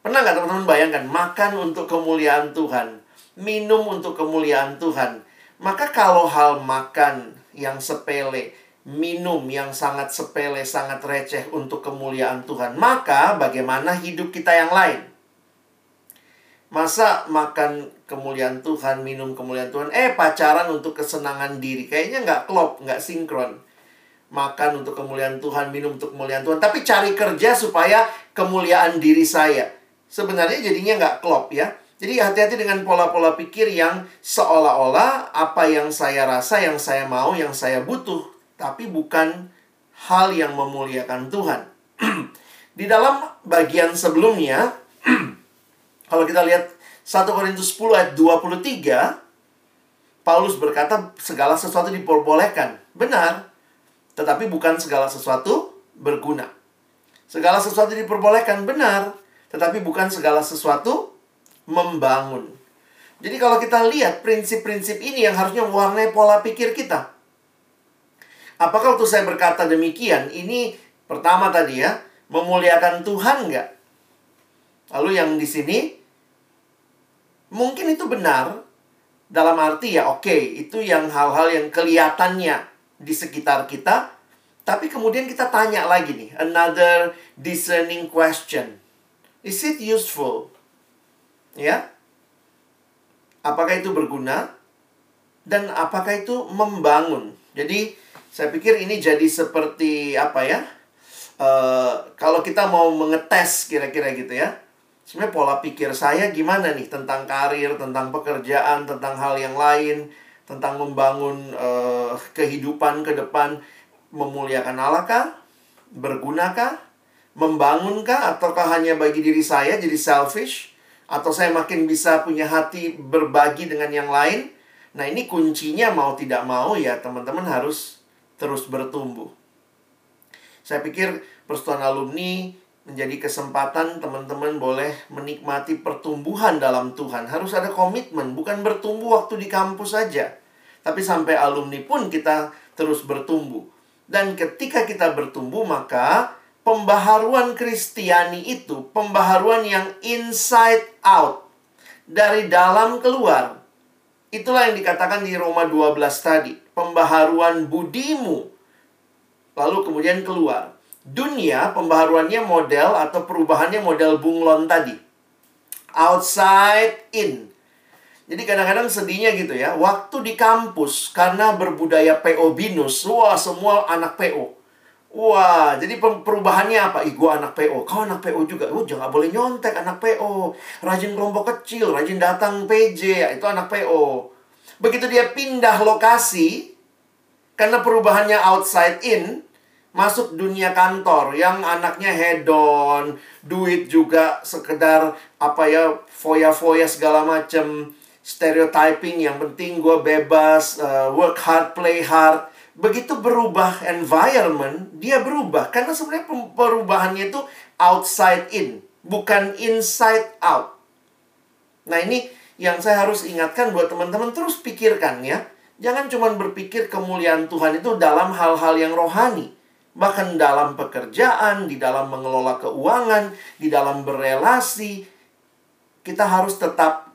Pernah nggak teman-teman bayangkan, makan untuk kemuliaan Tuhan, minum untuk kemuliaan Tuhan. Maka kalau hal makan, yang sepele, minum yang sangat sepele, sangat receh untuk kemuliaan Tuhan, maka bagaimana hidup kita yang lain? Masa makan kemuliaan Tuhan, minum kemuliaan Tuhan, eh pacaran untuk kesenangan diri. Kayaknya nggak klop, nggak sinkron. Makan untuk kemuliaan Tuhan, minum untuk kemuliaan Tuhan. Tapi cari kerja supaya kemuliaan diri saya. Sebenarnya jadinya nggak klop ya. Jadi hati-hati dengan pola-pola pikir yang seolah-olah apa yang saya rasa, yang saya mau, yang saya butuh, tapi bukan hal yang memuliakan Tuhan. Di dalam bagian sebelumnya, kalau kita lihat 1 Korintus 10 ayat 23, Paulus berkata segala sesuatu diperbolehkan. Benar. Tetapi bukan segala sesuatu berguna. Segala sesuatu diperbolehkan. Benar. Tetapi bukan segala sesuatu membangun. Jadi kalau kita lihat prinsip-prinsip ini yang harusnya mewarnai pola pikir kita. Apakah waktu saya berkata demikian, ini pertama tadi ya, memuliakan Tuhan nggak? Lalu yang di sini, mungkin itu benar, dalam arti ya oke, okay, itu yang hal-hal yang kelihatannya di sekitar kita. Tapi kemudian kita tanya lagi nih, another discerning question. Is it useful? Ya. Apakah itu berguna? Dan apakah itu membangun? Jadi saya pikir ini jadi seperti apa ya? Uh, kalau kita mau mengetes kira-kira gitu ya sebenarnya pola pikir saya gimana nih tentang karir, tentang pekerjaan, tentang hal yang lain, tentang membangun uh, kehidupan ke depan, memuliakan Allah kah? Bergunakah? Membangunkah? Ataukah hanya bagi diri saya jadi selfish? Atau saya makin bisa punya hati berbagi dengan yang lain? Nah ini kuncinya mau tidak mau ya teman-teman harus terus bertumbuh. Saya pikir persatuan alumni menjadi kesempatan teman-teman boleh menikmati pertumbuhan dalam Tuhan. Harus ada komitmen, bukan bertumbuh waktu di kampus saja. Tapi sampai alumni pun kita terus bertumbuh. Dan ketika kita bertumbuh, maka pembaharuan Kristiani itu pembaharuan yang inside out. Dari dalam keluar. Itulah yang dikatakan di Roma 12 tadi. Pembaharuan budimu. Lalu kemudian keluar dunia pembaharuannya model atau perubahannya model bunglon tadi. Outside in. Jadi kadang-kadang sedihnya gitu ya, waktu di kampus karena berbudaya PO binus, wah semua anak PO. Wah, jadi perubahannya apa? Ih, gue anak PO. Kau anak PO juga. Oh, jangan boleh nyontek anak PO. Rajin kelompok kecil, rajin datang PJ, ya, itu anak PO. Begitu dia pindah lokasi, karena perubahannya outside in, masuk dunia kantor yang anaknya hedon, duit juga sekedar apa ya foya-foya segala macam, stereotyping yang penting gue bebas, uh, work hard, play hard. Begitu berubah environment, dia berubah karena sebenarnya perubahannya itu outside in, bukan inside out. Nah, ini yang saya harus ingatkan buat teman-teman terus pikirkan ya. Jangan cuma berpikir kemuliaan Tuhan itu dalam hal-hal yang rohani bahkan dalam pekerjaan, di dalam mengelola keuangan, di dalam berelasi, kita harus tetap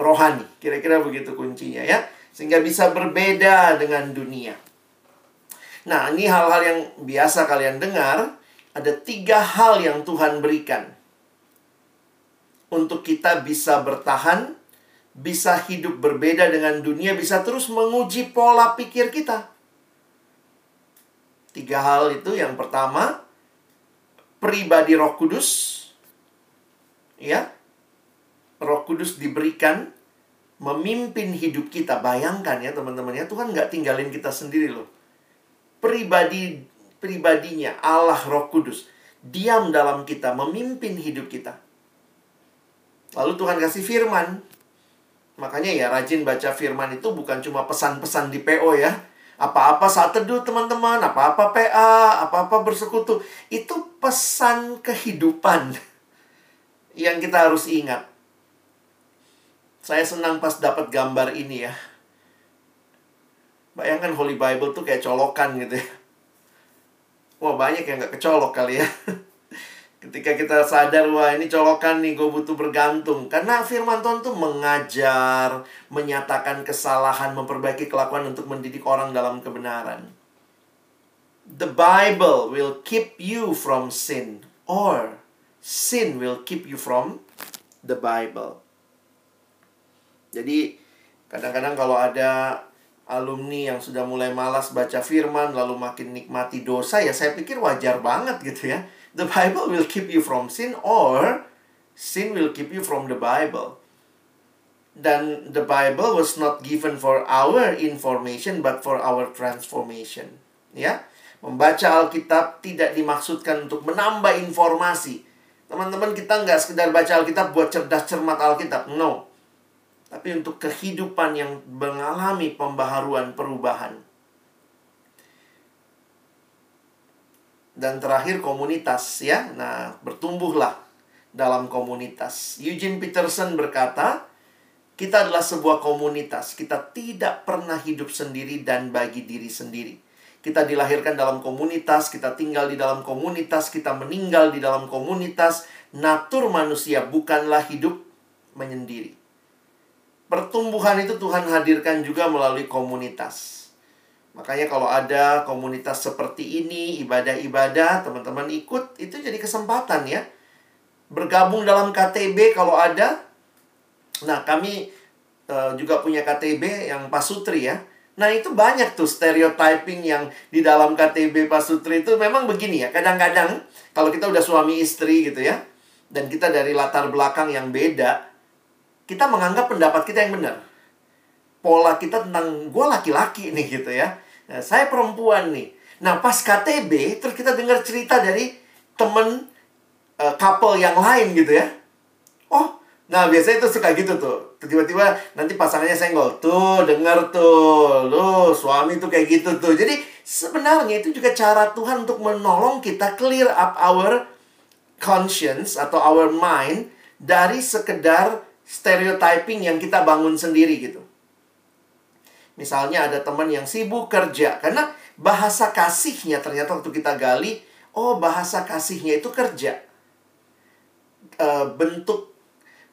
rohani. Kira-kira begitu kuncinya ya. Sehingga bisa berbeda dengan dunia. Nah, ini hal-hal yang biasa kalian dengar. Ada tiga hal yang Tuhan berikan. Untuk kita bisa bertahan, bisa hidup berbeda dengan dunia, bisa terus menguji pola pikir kita. Tiga hal itu yang pertama pribadi Roh Kudus ya. Roh Kudus diberikan memimpin hidup kita. Bayangkan ya teman-teman ya, Tuhan nggak tinggalin kita sendiri loh. Pribadi pribadinya Allah Roh Kudus diam dalam kita, memimpin hidup kita. Lalu Tuhan kasih firman. Makanya ya rajin baca firman itu bukan cuma pesan-pesan di PO ya apa-apa saat teduh teman-teman, apa-apa PA, apa-apa bersekutu. Itu pesan kehidupan yang kita harus ingat. Saya senang pas dapat gambar ini ya. Bayangkan Holy Bible tuh kayak colokan gitu ya. Wah banyak yang gak kecolok kali ya. Ketika kita sadar, wah ini colokan nih, gue butuh bergantung. Karena firman Tuhan tuh mengajar, menyatakan kesalahan, memperbaiki kelakuan untuk mendidik orang dalam kebenaran. The Bible will keep you from sin. Or sin will keep you from the Bible. Jadi, kadang-kadang kalau ada alumni yang sudah mulai malas baca firman, lalu makin nikmati dosa, ya saya pikir wajar banget gitu ya the Bible will keep you from sin or sin will keep you from the Bible. Dan the Bible was not given for our information but for our transformation. Ya. Membaca Alkitab tidak dimaksudkan untuk menambah informasi, Teman-teman kita nggak sekedar baca Alkitab buat cerdas cermat Alkitab. No. Tapi untuk kehidupan yang mengalami pembaharuan perubahan. Dan terakhir komunitas ya. Nah, bertumbuhlah dalam komunitas. Eugene Peterson berkata, kita adalah sebuah komunitas. Kita tidak pernah hidup sendiri dan bagi diri sendiri. Kita dilahirkan dalam komunitas, kita tinggal di dalam komunitas, kita meninggal di dalam komunitas. Natur manusia bukanlah hidup menyendiri. Pertumbuhan itu Tuhan hadirkan juga melalui komunitas. Makanya kalau ada komunitas seperti ini, ibadah-ibadah, teman-teman ikut, itu jadi kesempatan ya. Bergabung dalam KTB kalau ada. Nah, kami uh, juga punya KTB yang Pasutri ya Nah itu banyak tuh stereotyping yang di dalam KTB Pak Sutri itu memang begini ya. Kadang-kadang kalau kita udah suami istri gitu ya. Dan kita dari latar belakang yang beda. Kita menganggap pendapat kita yang benar. Pola kita tentang gue laki-laki nih gitu ya. Nah, saya perempuan nih. Nah pas KTB terus kita dengar cerita dari temen uh, couple yang lain gitu ya. Oh Nah, biasanya itu suka gitu tuh. Tiba-tiba nanti pasangannya senggol. Tuh, denger tuh. Lu, suami tuh kayak gitu tuh. Jadi, sebenarnya itu juga cara Tuhan untuk menolong kita clear up our conscience atau our mind dari sekedar stereotyping yang kita bangun sendiri gitu. Misalnya ada teman yang sibuk kerja. Karena bahasa kasihnya ternyata waktu kita gali, oh bahasa kasihnya itu kerja. E, bentuk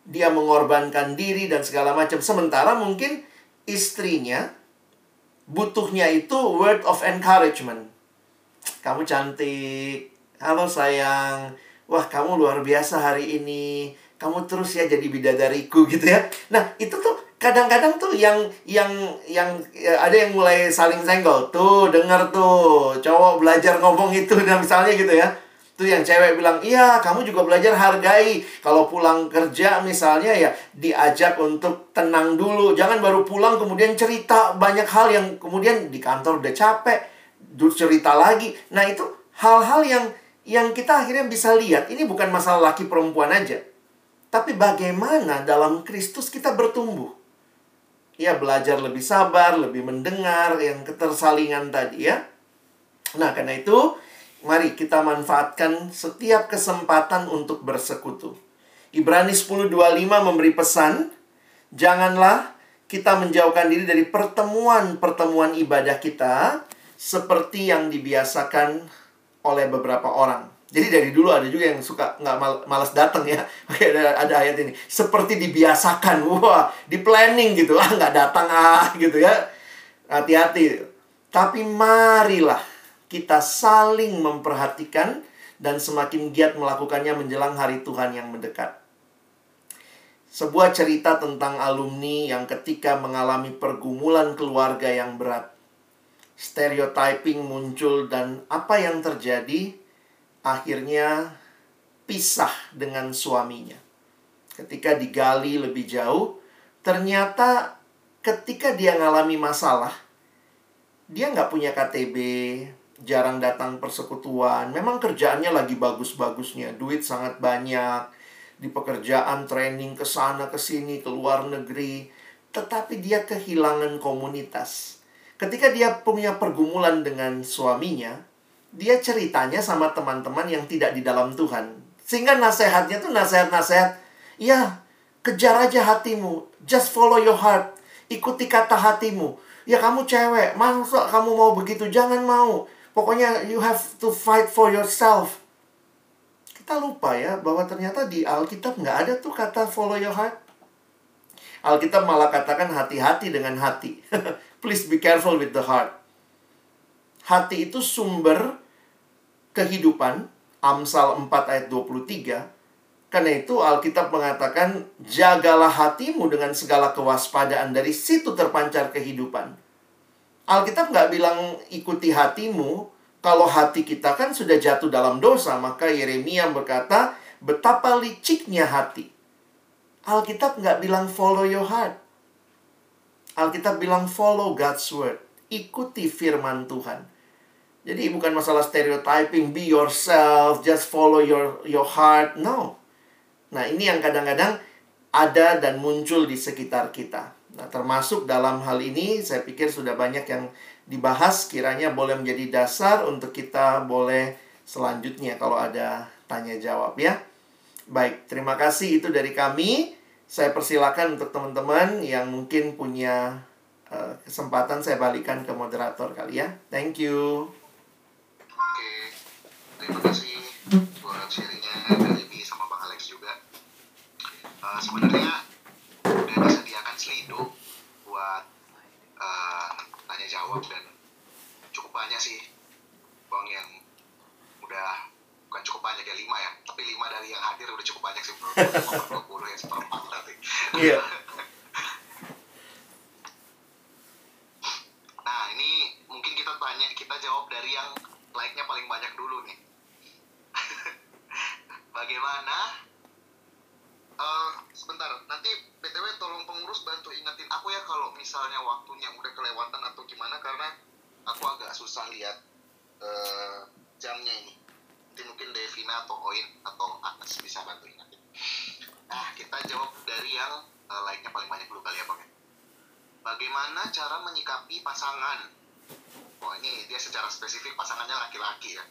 dia mengorbankan diri dan segala macam. Sementara mungkin istrinya butuhnya itu word of encouragement. Kamu cantik. Halo sayang. Wah, kamu luar biasa hari ini. Kamu terus ya jadi bidadariku gitu ya. Nah, itu tuh kadang-kadang tuh yang yang yang ya, ada yang mulai saling senggol. Tuh, denger tuh. Cowok belajar ngomong itu nah misalnya gitu ya itu yang cewek bilang, iya kamu juga belajar hargai. Kalau pulang kerja misalnya ya diajak untuk tenang dulu. Jangan baru pulang kemudian cerita banyak hal yang kemudian di kantor udah capek. Terus cerita lagi. Nah itu hal-hal yang yang kita akhirnya bisa lihat. Ini bukan masalah laki perempuan aja. Tapi bagaimana dalam Kristus kita bertumbuh. Ya belajar lebih sabar, lebih mendengar, yang ketersalingan tadi ya. Nah karena itu Mari kita manfaatkan setiap kesempatan untuk bersekutu. Ibrani 10.25 memberi pesan, janganlah kita menjauhkan diri dari pertemuan-pertemuan ibadah kita seperti yang dibiasakan oleh beberapa orang. Jadi dari dulu ada juga yang suka nggak mal malas datang ya. Oke ada, ada ayat ini. Seperti dibiasakan, wah di planning gitu ah nggak datang ah gitu ya. Hati-hati. Tapi marilah kita saling memperhatikan dan semakin giat melakukannya menjelang hari Tuhan yang mendekat. Sebuah cerita tentang alumni yang ketika mengalami pergumulan keluarga yang berat. Stereotyping muncul dan apa yang terjadi akhirnya pisah dengan suaminya. Ketika digali lebih jauh, ternyata ketika dia mengalami masalah, dia nggak punya KTB, jarang datang persekutuan. Memang kerjaannya lagi bagus-bagusnya, duit sangat banyak. Di pekerjaan training ke sana ke sini ke luar negeri, tetapi dia kehilangan komunitas. Ketika dia punya pergumulan dengan suaminya, dia ceritanya sama teman-teman yang tidak di dalam Tuhan. Sehingga nasihatnya tuh nasihat-nasihat, ya kejar aja hatimu, just follow your heart, ikuti kata hatimu. Ya kamu cewek, masa kamu mau begitu? Jangan mau Pokoknya you have to fight for yourself. Kita lupa ya bahwa ternyata di Alkitab nggak ada tuh kata follow your heart. Alkitab malah katakan hati-hati dengan hati. Please be careful with the heart. Hati itu sumber kehidupan. Amsal 4 ayat 23. Karena itu Alkitab mengatakan jagalah hatimu dengan segala kewaspadaan dari situ terpancar kehidupan. Alkitab nggak bilang ikuti hatimu. Kalau hati kita kan sudah jatuh dalam dosa, maka Yeremia berkata, betapa liciknya hati. Alkitab nggak bilang follow your heart. Alkitab bilang follow God's word. Ikuti firman Tuhan. Jadi bukan masalah stereotyping, be yourself, just follow your your heart. No. Nah, ini yang kadang-kadang ada dan muncul di sekitar kita. Nah, termasuk dalam hal ini saya pikir sudah banyak yang dibahas kiranya boleh menjadi dasar untuk kita boleh selanjutnya kalau ada tanya jawab ya. Baik, terima kasih itu dari kami. Saya persilakan untuk teman-teman yang mungkin punya uh, kesempatan saya balikan ke moderator kali ya. Thank you. Terima kasih buat sharingnya. Dari Bi sama Bang Alex juga. Uh, sebenarnya udah disediakan selido buat uh, tanya jawab dan cukup banyak sih bang yang udah bukan cukup banyak ya lima ya tapi lima dari yang hadir udah cukup banyak sih dua puluh ya seperempat iya. nah ini tanya kita jawab dari yang like-nya paling banyak dulu nih. Bagaimana? Uh, sebentar nanti btw tolong pengurus bantu ingetin aku ya kalau misalnya waktunya udah kelewatan atau gimana karena aku agak susah lihat uh, jamnya ini. Nanti mungkin Devina atau Oin atau Agnes bisa bantu ingetin. Nah kita jawab dari yang uh, like-nya paling banyak dulu kali ya bang bagaimana cara menyikapi pasangan oh ini dia secara spesifik pasangannya laki-laki ya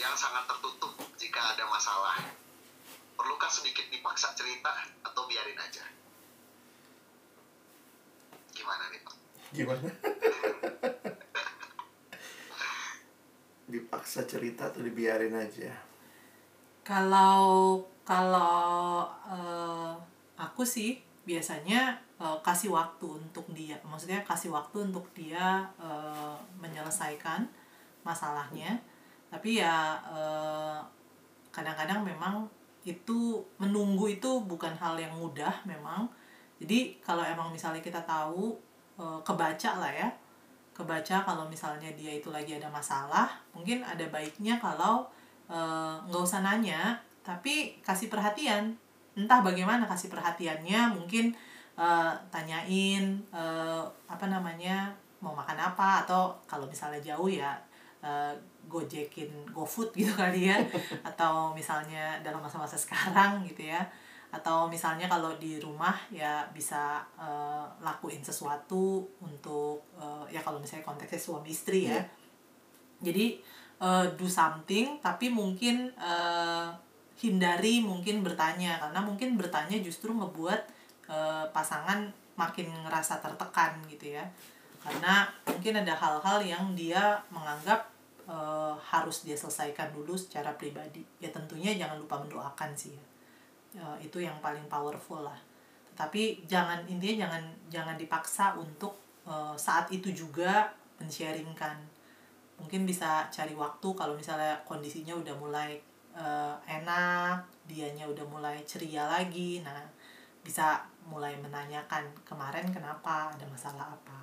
yang sangat tertutup jika ada masalah. Perlukah sedikit dipaksa cerita atau biarin aja? Gimana nih Pak? Gimana? dipaksa cerita atau dibiarin aja? Kalau kalau uh, aku sih biasanya uh, kasih waktu untuk dia, maksudnya kasih waktu untuk dia uh, menyelesaikan masalahnya. Tapi ya eh, kadang-kadang memang itu menunggu itu bukan hal yang mudah memang. Jadi kalau emang misalnya kita tahu uh, kebaca lah ya. Kebaca kalau misalnya dia itu lagi ada masalah mungkin ada baiknya kalau nggak uh, usah nanya tapi kasih perhatian entah bagaimana kasih perhatiannya mungkin uh, tanyain uh, apa namanya mau makan apa atau kalau misalnya jauh ya uh, gojekin GoFood gitu kali ya atau misalnya dalam masa-masa sekarang gitu ya atau misalnya kalau di rumah ya bisa uh, lakuin sesuatu untuk uh, ya kalau misalnya konteksnya suami istri ya yeah. jadi uh, do something tapi mungkin uh, hindari mungkin bertanya karena mungkin bertanya justru ngebuat uh, pasangan makin ngerasa tertekan gitu ya. Karena mungkin ada hal-hal yang dia menganggap uh, harus dia selesaikan dulu secara pribadi. Ya tentunya jangan lupa mendoakan sih ya. Uh, itu yang paling powerful lah. Tetapi jangan intinya jangan jangan dipaksa untuk uh, saat itu juga mensharingkan mungkin bisa cari waktu kalau misalnya kondisinya udah mulai uh, enak dianya udah mulai ceria lagi. Nah bisa mulai menanyakan kemarin kenapa? Ada masalah apa?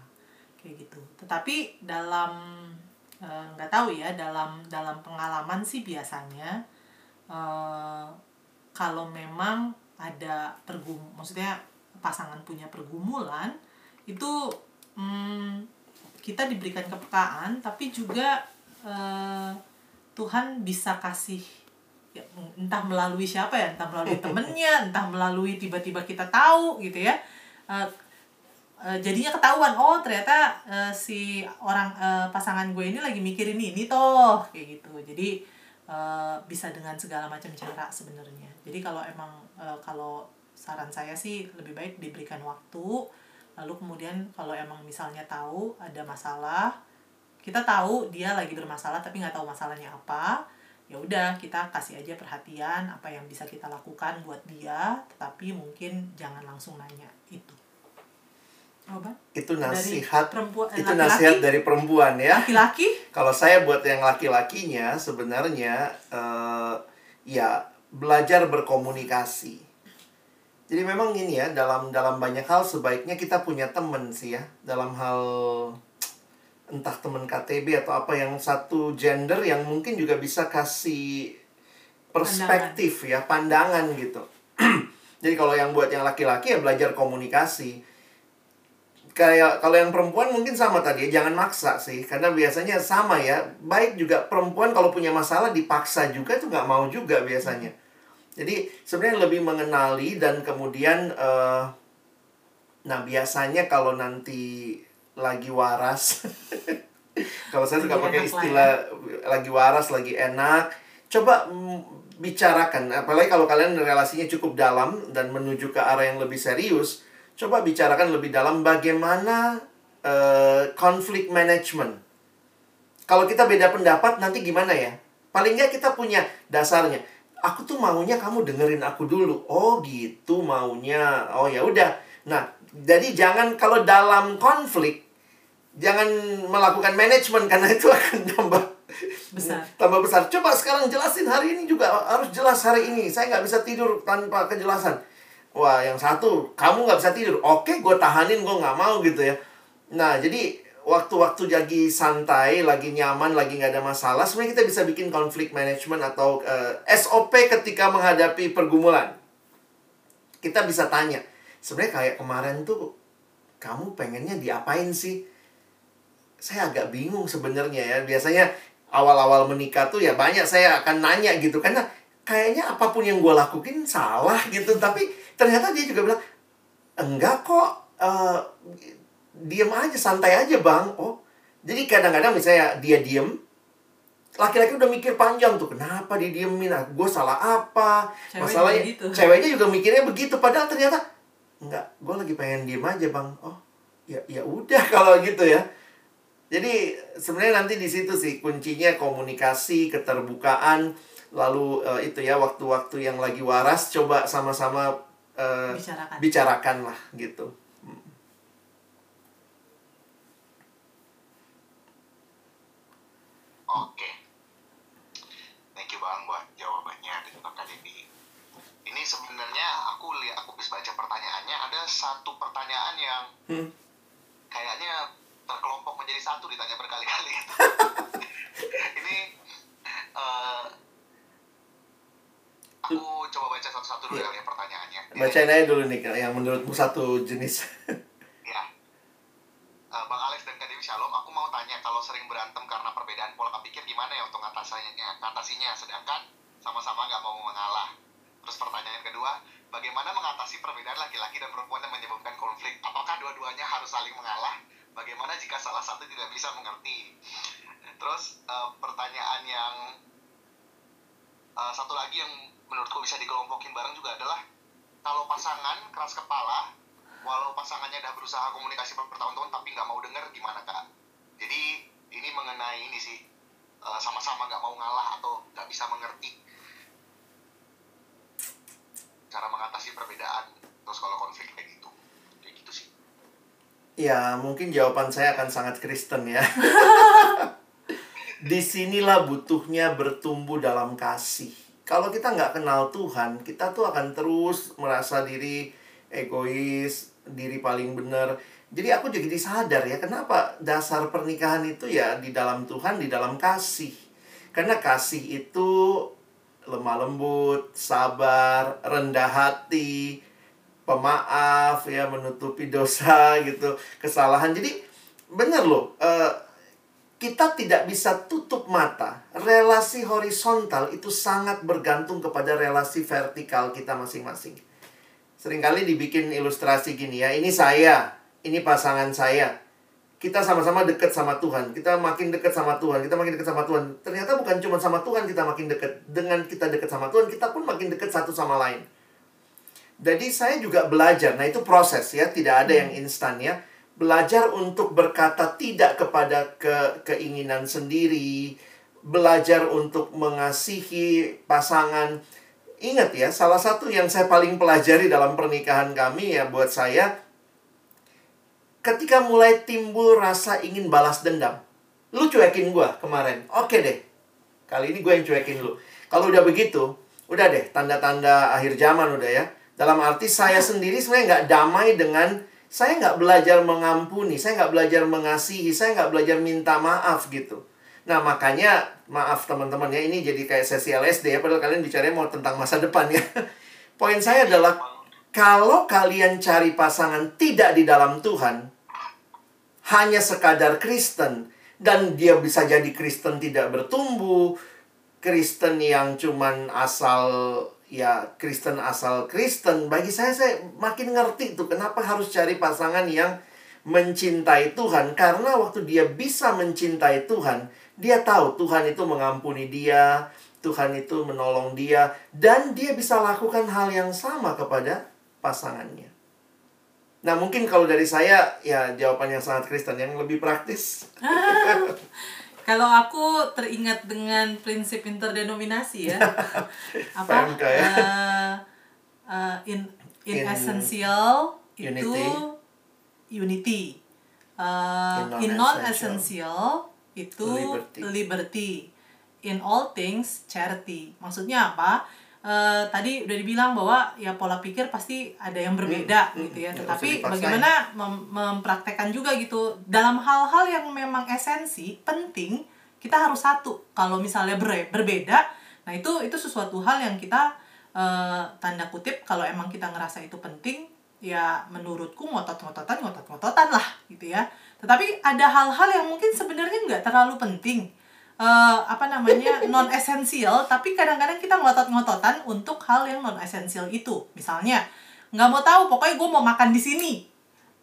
Kayak gitu. Tetapi dalam Eh, nggak uh, tahu ya dalam dalam pengalaman sih biasanya uh, kalau memang ada pergum maksudnya pasangan punya pergumulan itu um, kita diberikan kepekaan tapi juga uh, Tuhan bisa kasih ya, entah melalui siapa ya entah melalui temennya entah melalui tiba-tiba kita tahu gitu ya. Uh, uh, jadinya ketahuan oh ternyata uh, si orang uh, pasangan gue ini lagi mikirin ini toh kayak gitu. Jadi uh, bisa dengan segala macam cara sebenarnya. Jadi kalau emang uh, kalau saran saya sih lebih baik diberikan waktu lalu kemudian kalau emang misalnya tahu ada masalah kita tahu dia lagi bermasalah tapi nggak tahu masalahnya apa ya udah kita kasih aja perhatian apa yang bisa kita lakukan buat dia tetapi mungkin jangan langsung nanya itu apa? Itu nasihat perempuan, itu laki -laki? nasihat dari perempuan ya. Laki-laki? Kalau saya buat yang laki-lakinya sebenarnya uh, ya belajar berkomunikasi. Jadi memang ini ya dalam dalam banyak hal sebaiknya kita punya temen sih ya dalam hal entah temen KTB atau apa yang satu gender yang mungkin juga bisa kasih perspektif pandangan. ya pandangan gitu. Jadi kalau yang buat yang laki-laki ya belajar komunikasi kayak kalau yang perempuan mungkin sama tadi ya, jangan maksa sih karena biasanya sama ya baik juga perempuan kalau punya masalah dipaksa juga itu nggak mau juga biasanya jadi sebenarnya lebih mengenali dan kemudian uh, nah biasanya kalau nanti lagi waras kalau saya suka pakai istilah ya. lagi waras lagi enak coba bicarakan apalagi kalau kalian relasinya cukup dalam dan menuju ke arah yang lebih serius coba bicarakan lebih dalam bagaimana uh, konflik management. Kalau kita beda pendapat nanti gimana ya? Paling nggak kita punya dasarnya. Aku tuh maunya kamu dengerin aku dulu. Oh gitu maunya. Oh ya udah. Nah, jadi jangan kalau dalam konflik jangan melakukan manajemen karena itu akan tambah besar. Tambah besar. Coba sekarang jelasin hari ini juga harus jelas hari ini. Saya nggak bisa tidur tanpa kejelasan wah yang satu kamu nggak bisa tidur oke gue tahanin gue nggak mau gitu ya nah jadi waktu-waktu lagi santai lagi nyaman lagi nggak ada masalah sebenarnya kita bisa bikin konflik management atau uh, eh, SOP ketika menghadapi pergumulan kita bisa tanya sebenarnya kayak kemarin tuh kamu pengennya diapain sih saya agak bingung sebenarnya ya. Biasanya awal-awal menikah tuh ya banyak saya akan nanya gitu. Karena kayaknya apa pun yang gue lakuin salah gitu. Tapi ternyata dia juga bilang enggak kok uh, diem aja santai aja bang. Oh jadi kadang-kadang misalnya dia diem laki-laki udah mikir panjang tuh kenapa dia diemin ah gue salah apa? Ceweknya masalahnya gitu. ceweknya juga mikirnya begitu. Padahal ternyata enggak gue lagi pengen diem aja bang. Oh ya ya udah kalau gitu ya jadi sebenarnya nanti di situ sih kuncinya komunikasi keterbukaan lalu uh, itu ya waktu-waktu yang lagi waras coba sama-sama uh, bicarakan. bicarakan lah gitu. Oke, thank you bang buat jawabannya dan juga ini. Ini sebenarnya aku lihat aku bisa baca pertanyaannya ada satu pertanyaan yang hmm. kayaknya terkelompok menjadi satu ditanya berkali-kali. ini uh, Aku coba baca satu-satu dulu ya. ya pertanyaannya. Bacain aja dulu nih yang menurutmu satu jenis. ya. Uh, Bang Alex dan Kademi Shalom, aku mau tanya kalau sering berantem karena perbedaan pola pikir gimana ya untuk atasinya? Atasinya sedangkan sama-sama nggak mau mengalah. Terus pertanyaan kedua, bagaimana mengatasi perbedaan laki-laki dan perempuan yang menyebabkan konflik? Apakah dua-duanya harus saling mengalah? Bagaimana jika salah satu tidak bisa mengerti? Terus uh, pertanyaan yang uh, satu lagi yang menurutku bisa dikelompokin bareng juga adalah kalau pasangan keras kepala walau pasangannya udah berusaha komunikasi bertahun-tahun tapi nggak mau denger gimana kak? Jadi ini mengenai ini sih eh, sama-sama nggak mau ngalah atau nggak bisa mengerti. Cara mengatasi perbedaan terus kalau konflik kayak gitu ya mungkin jawaban saya akan sangat Kristen ya di sinilah butuhnya bertumbuh dalam kasih kalau kita nggak kenal Tuhan, kita tuh akan terus merasa diri egois, diri paling benar. Jadi aku jadi sadar ya, kenapa dasar pernikahan itu ya di dalam Tuhan, di dalam kasih. Karena kasih itu lemah lembut, sabar, rendah hati, pemaaf ya, menutupi dosa gitu, kesalahan. Jadi benar loh, uh, kita tidak bisa tutup mata. Relasi horizontal itu sangat bergantung kepada relasi vertikal kita masing-masing. Seringkali dibikin ilustrasi gini ya, ini saya, ini pasangan saya. Kita sama-sama dekat sama Tuhan. Kita makin dekat sama Tuhan, kita makin dekat sama Tuhan. Ternyata bukan cuma sama Tuhan kita makin dekat. Dengan kita dekat sama Tuhan, kita pun makin dekat satu sama lain. Jadi saya juga belajar. Nah, itu proses ya, tidak ada yang instan ya belajar untuk berkata tidak kepada ke keinginan sendiri, belajar untuk mengasihi pasangan. Ingat ya, salah satu yang saya paling pelajari dalam pernikahan kami ya buat saya ketika mulai timbul rasa ingin balas dendam. Lu cuekin gua kemarin. Oke deh. Kali ini gue yang cuekin lu. Kalau udah begitu, udah deh tanda-tanda akhir zaman udah ya. Dalam arti saya sendiri sebenarnya nggak damai dengan saya nggak belajar mengampuni, saya nggak belajar mengasihi, saya nggak belajar minta maaf gitu. Nah makanya maaf teman-teman ya ini jadi kayak sesi LSD ya padahal kalian bicaranya mau tentang masa depan ya. Poin saya adalah kalau kalian cari pasangan tidak di dalam Tuhan, hanya sekadar Kristen dan dia bisa jadi Kristen tidak bertumbuh, Kristen yang cuman asal ya Kristen asal Kristen. Bagi saya saya makin ngerti tuh kenapa harus cari pasangan yang mencintai Tuhan karena waktu dia bisa mencintai Tuhan, dia tahu Tuhan itu mengampuni dia, Tuhan itu menolong dia dan dia bisa lakukan hal yang sama kepada pasangannya. Nah, mungkin kalau dari saya ya jawaban yang sangat Kristen yang lebih praktis. Kalau aku teringat dengan prinsip interdenominasi ya. apa? PMK ya. eh, eh, in, in In essential itu unity. unity. Eh, In non-essential. non-essential itu Liberty. liberty. In all things charity. Maksudnya apa? Eh, tadi udah dibilang bahwa ya pola pikir pasti ada yang berbeda Hmm, gitu ya. hmm, Tetapi dipaksain. bagaimana mem- mempraktekkan juga gitu dalam hal-hal yang memang esensi penting kita harus satu. Kalau misalnya ber- berbeda, nah itu itu sesuatu hal yang kita eh, tanda kutip kalau emang kita ngerasa itu penting ya menurutku ngotot-ngototan ngotot-ngototan lah gitu ya. Tetapi ada hal-hal yang mungkin sebenarnya nggak terlalu penting eh, apa namanya non esensial tapi kadang-kadang kita ngotot-ngototan untuk hal yang non esensial itu. Misalnya nggak mau tahu pokoknya gue mau makan di sini.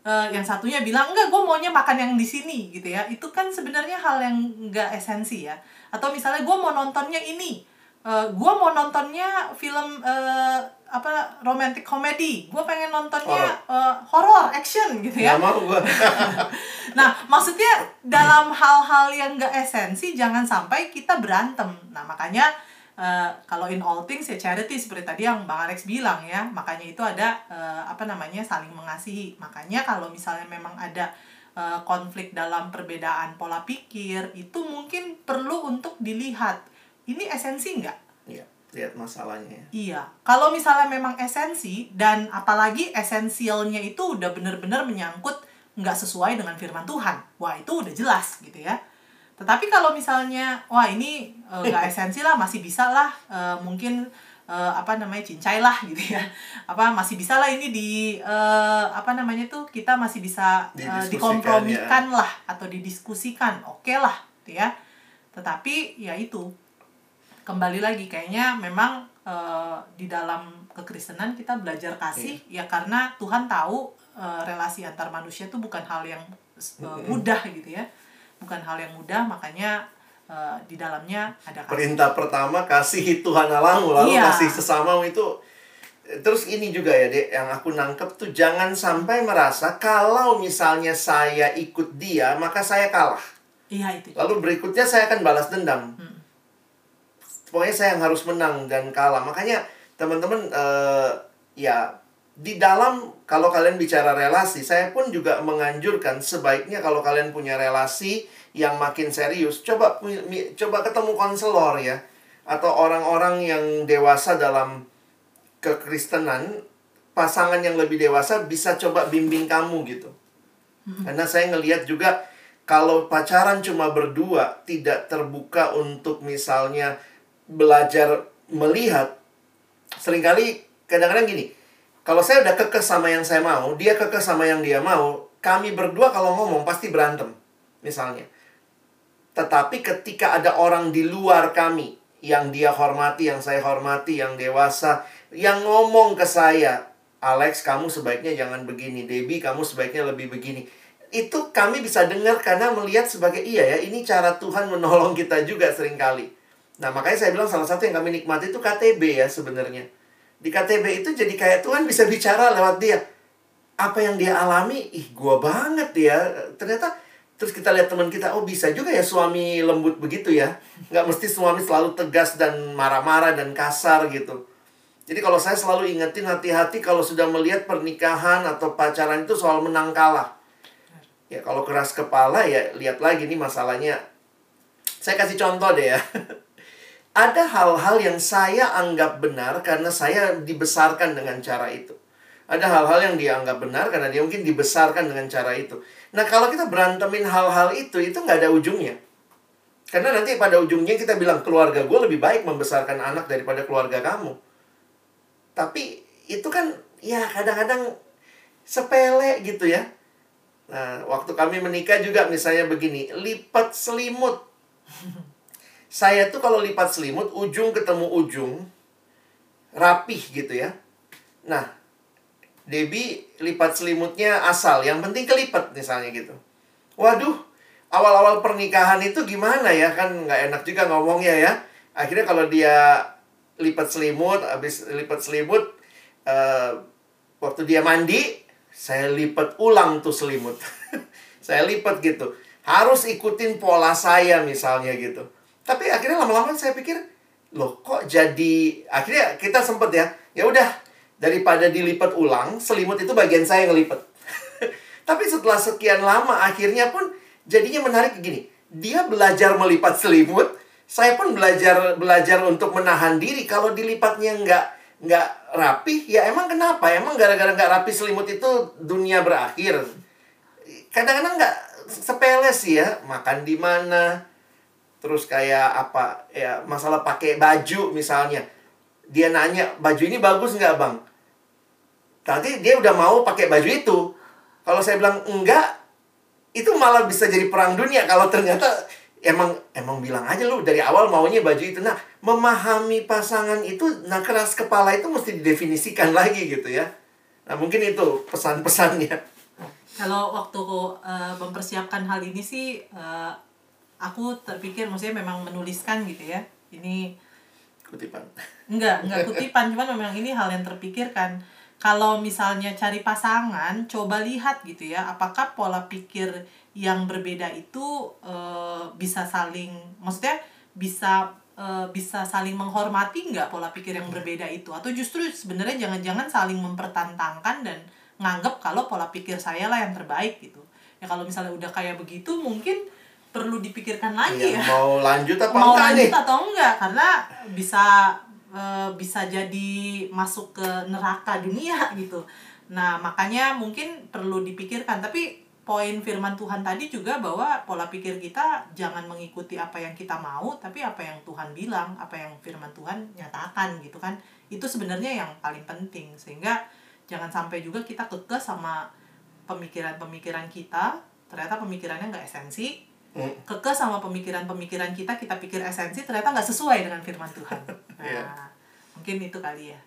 Eh, yang satunya bilang enggak gue maunya makan yang di sini gitu ya. Itu kan sebenarnya hal yang nggak esensi ya. Atau misalnya gue mau nontonnya ini. Eh, gue mau nontonnya film eh, apa romantic comedy gue pengen nontonnya eh, horror action gitu ya mau gua. Nah, maksudnya dalam hal-hal yang gak esensi jangan sampai kita berantem. Nah, makanya eh, kalau in all things ya charity seperti tadi yang Bang Alex bilang ya, makanya itu ada eh, apa namanya saling mengasihi. Makanya kalau misalnya memang ada konflik dalam perbedaan pola pikir, itu mungkin perlu untuk dilihat. Ini esensi nggak? Lihat masalahnya ya. Iya, kalau misalnya memang esensi dan apalagi esensialnya itu udah bener-bener menyangkut nggak sesuai dengan firman Tuhan, wah itu udah jelas gitu ya. Tetapi kalau misalnya, wah ini eh, nggak esensi lah, masih bisa lah, eh, mungkin eh, apa namanya cincai lah gitu ya, apa masih bisa lah ini di eh, apa namanya tuh kita masih bisa Didiskusikan, dikompromikan lah atau didiskusikan, oke lah, gitu ya. Tetapi ya itu kembali lagi kayaknya memang eh, di dalam kekristenan kita belajar kasih ya karena Tuhan tahu eh, relasi antar manusia itu bukan hal yang eh, mudah gitu ya bukan hal yang mudah makanya eh, di dalamnya ada kasih Perintah pertama kasihi Tuhan Allahmu lalu Iya. kasih sesamamu itu Terus ini juga ya, Dek, yang aku nangkep tuh jangan sampai merasa kalau misalnya saya ikut dia, maka saya kalah. iya itu Lalu berikutnya saya akan balas dendam. Hmm. Pokoknya saya yang harus menang dan kalah. Makanya teman-teman eh, ya di dalam kalau kalian bicara relasi, saya pun juga menganjurkan sebaiknya kalau kalian punya relasi yang makin serius, coba coba ketemu konselor ya atau orang-orang yang dewasa dalam kekristenan, pasangan yang lebih dewasa bisa coba bimbing kamu gitu. Karena saya ngelihat juga kalau pacaran cuma berdua tidak terbuka untuk misalnya belajar melihat sering kali kadang-kadang gini kalau saya udah kekeh sama yang saya mau dia kekeh sama yang dia mau kami berdua kalau ngomong pasti berantem misalnya. Tetapi ketika ada orang di luar kami yang dia hormati yang saya hormati yang dewasa yang ngomong ke saya Alex kamu sebaiknya jangan begini Debbie kamu sebaiknya lebih begini. Itu kami bisa dengar karena melihat sebagai iya ya ini cara Tuhan menolong kita juga sering kali Nah, makanya saya bilang salah satu yang kami nikmati itu KTB ya sebenarnya. Di KTB itu jadi kayak Tuhan bisa bicara lewat dia. Apa yang dia alami, ih gua banget ya. Ternyata terus kita lihat teman kita, oh bisa juga ya suami lembut begitu ya. Nggak mesti suami selalu tegas dan marah-marah dan kasar gitu. Jadi kalau saya selalu ingetin hati-hati kalau sudah melihat pernikahan atau pacaran itu soal menang kalah. Ya kalau keras kepala ya lihat lagi nih masalahnya. Saya kasih contoh deh ya. ada hal-hal yang saya anggap benar karena saya dibesarkan dengan cara itu. Ada hal-hal yang dia anggap benar karena dia mungkin dibesarkan dengan cara itu. Nah, kalau kita berantemin hal-hal itu, itu nggak ada ujungnya. Karena nanti pada ujungnya kita bilang, keluarga gue lebih baik membesarkan anak daripada keluarga kamu. Tapi itu kan, ya kadang-kadang sepele gitu ya. Nah, waktu kami menikah juga misalnya begini, lipat selimut. Saya tuh kalau lipat selimut, ujung ketemu ujung, rapih gitu ya. Nah, Debbie lipat selimutnya asal, yang penting kelipat misalnya gitu. Waduh, awal-awal pernikahan itu gimana ya? Kan nggak enak juga ngomongnya ya. Akhirnya kalau dia lipat selimut, habis lipat selimut, uh, waktu dia mandi, saya lipat ulang tuh selimut. saya lipat gitu. Harus ikutin pola saya misalnya gitu. Tapi akhirnya lama-lama saya pikir, loh kok jadi akhirnya kita sempet ya, ya udah daripada dilipat ulang, selimut itu bagian saya yang ngelipat. Tapi setelah sekian lama akhirnya pun jadinya menarik gini. Dia belajar melipat selimut, saya pun belajar belajar untuk menahan diri kalau dilipatnya nggak nggak rapi ya emang kenapa emang gara-gara nggak rapi selimut itu dunia berakhir kadang-kadang nggak sepele sih ya makan di mana terus kayak apa ya masalah pakai baju misalnya dia nanya baju ini bagus nggak bang tadi dia udah mau pakai baju itu kalau saya bilang enggak itu malah bisa jadi perang dunia kalau ternyata emang emang bilang aja lu dari awal maunya baju itu. Nah, memahami pasangan itu nah keras kepala itu mesti didefinisikan lagi gitu ya. Nah, mungkin itu pesan-pesannya. Kalau waktu uh, mempersiapkan hal ini sih uh, aku terpikir maksudnya memang menuliskan gitu ya. Ini kutipan. Enggak, enggak kutipan, cuman memang ini hal yang terpikirkan. Kalau misalnya cari pasangan, coba lihat gitu ya, apakah pola pikir yang berbeda itu uh, bisa saling maksudnya bisa uh, bisa saling menghormati nggak pola pikir yang berbeda itu atau justru sebenarnya jangan-jangan saling mempertentangkan dan nganggep kalau pola pikir saya lah yang terbaik gitu ya kalau misalnya udah kayak begitu mungkin perlu dipikirkan lagi ya, ya. mau lanjut apa mau enggak lanjut nih? atau enggak? Karena bisa uh, bisa jadi masuk ke neraka dunia gitu. Nah makanya mungkin perlu dipikirkan. Tapi poin firman Tuhan tadi juga bahwa pola pikir kita jangan mengikuti apa yang kita mau tapi apa yang Tuhan bilang apa yang firman Tuhan nyatakan gitu kan. Itu sebenarnya yang paling penting. Sehingga jangan sampai juga kita kekeh sama pemikiran-pemikiran kita. Ternyata pemikirannya nggak esensi hmm. kekeh sama pemikiran-pemikiran kita kita pikir esensi ternyata nggak sesuai dengan firman Tuhan. Nah yeah. mungkin itu kali ya.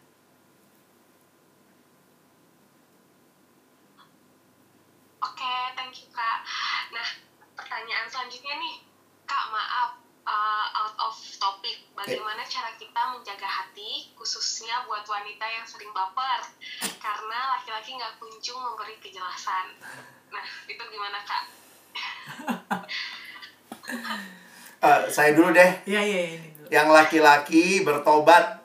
Pertanyaan selanjutnya nih. Kak maaf uh, out of topic. Bagaimana yeah. cara kita menjaga hati khususnya buat wanita yang sering baper? Karena laki-laki nggak kunjung memberi kejelasan. Nah itu gimana kak uh, saya dulu deh ya, ya, ya, yang laki-laki bertobat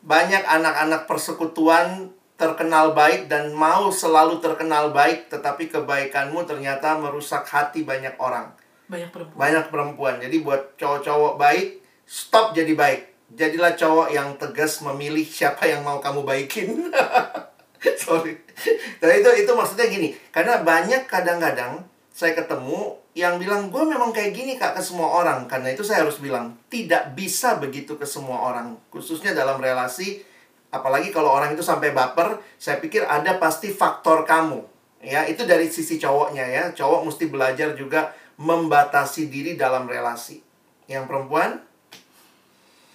banyak anak-anak persekutuan terkenal baik dan mau selalu terkenal baik, tetapi kebaikanmu ternyata merusak hati banyak orang. Banyak perempuan. Banyak perempuan. Jadi buat cowok-cowok baik, stop jadi baik. Jadilah cowok yang tegas memilih siapa yang mau kamu baikin. Sorry. Tapi itu itu maksudnya gini, karena banyak kadang-kadang saya ketemu yang bilang gue memang kayak gini kak ke semua orang karena itu saya harus bilang tidak bisa begitu ke semua orang khususnya dalam relasi apalagi kalau orang itu sampai baper, saya pikir ada pasti faktor kamu. Ya, itu dari sisi cowoknya ya. Cowok mesti belajar juga membatasi diri dalam relasi. Yang perempuan?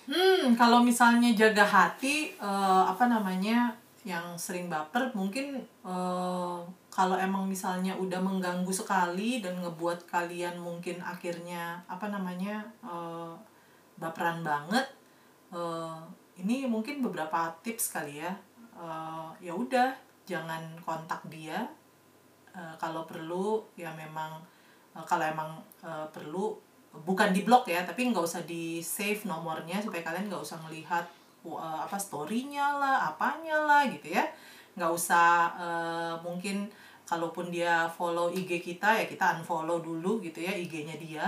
Hmm, kalau misalnya jaga hati, uh, apa namanya, yang sering baper, mungkin uh, kalau emang misalnya udah mengganggu sekali dan ngebuat kalian mungkin akhirnya apa namanya uh, baperan banget. Uh, ini mungkin beberapa tips kali ya uh, ya udah jangan kontak dia uh, kalau perlu ya memang uh, kalau emang uh, perlu bukan di blok ya tapi nggak usah di save nomornya supaya kalian nggak usah melihat uh, apa storynya lah apanya lah gitu ya nggak usah uh, mungkin kalaupun dia follow IG kita ya kita unfollow dulu gitu ya IG-nya dia.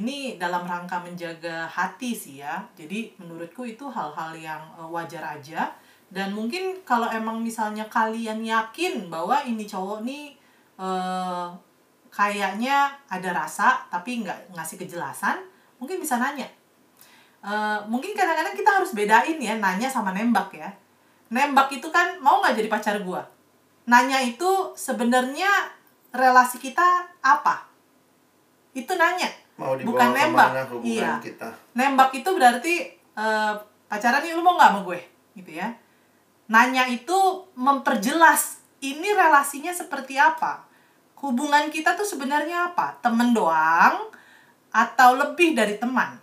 Ini dalam rangka menjaga hati sih ya. Jadi menurutku itu hal-hal yang uh, wajar aja. Dan mungkin kalau emang misalnya kalian yakin bahwa ini cowok nih uh, kayaknya ada rasa tapi nggak ngasih kejelasan mungkin bisa nanya. Uh, mungkin kadang-kadang kita harus bedain ya nanya sama nembak ya. Nembak itu kan mau nggak jadi pacar gua nanya itu sebenarnya relasi kita apa? Itu nanya. Mau bukan nembak. iya. kita. nembak itu berarti eh, pacaran nih lu mau nggak sama gue? Gitu ya. Nanya itu memperjelas ini relasinya seperti apa. Hubungan kita tuh sebenarnya apa? Temen doang atau lebih dari teman?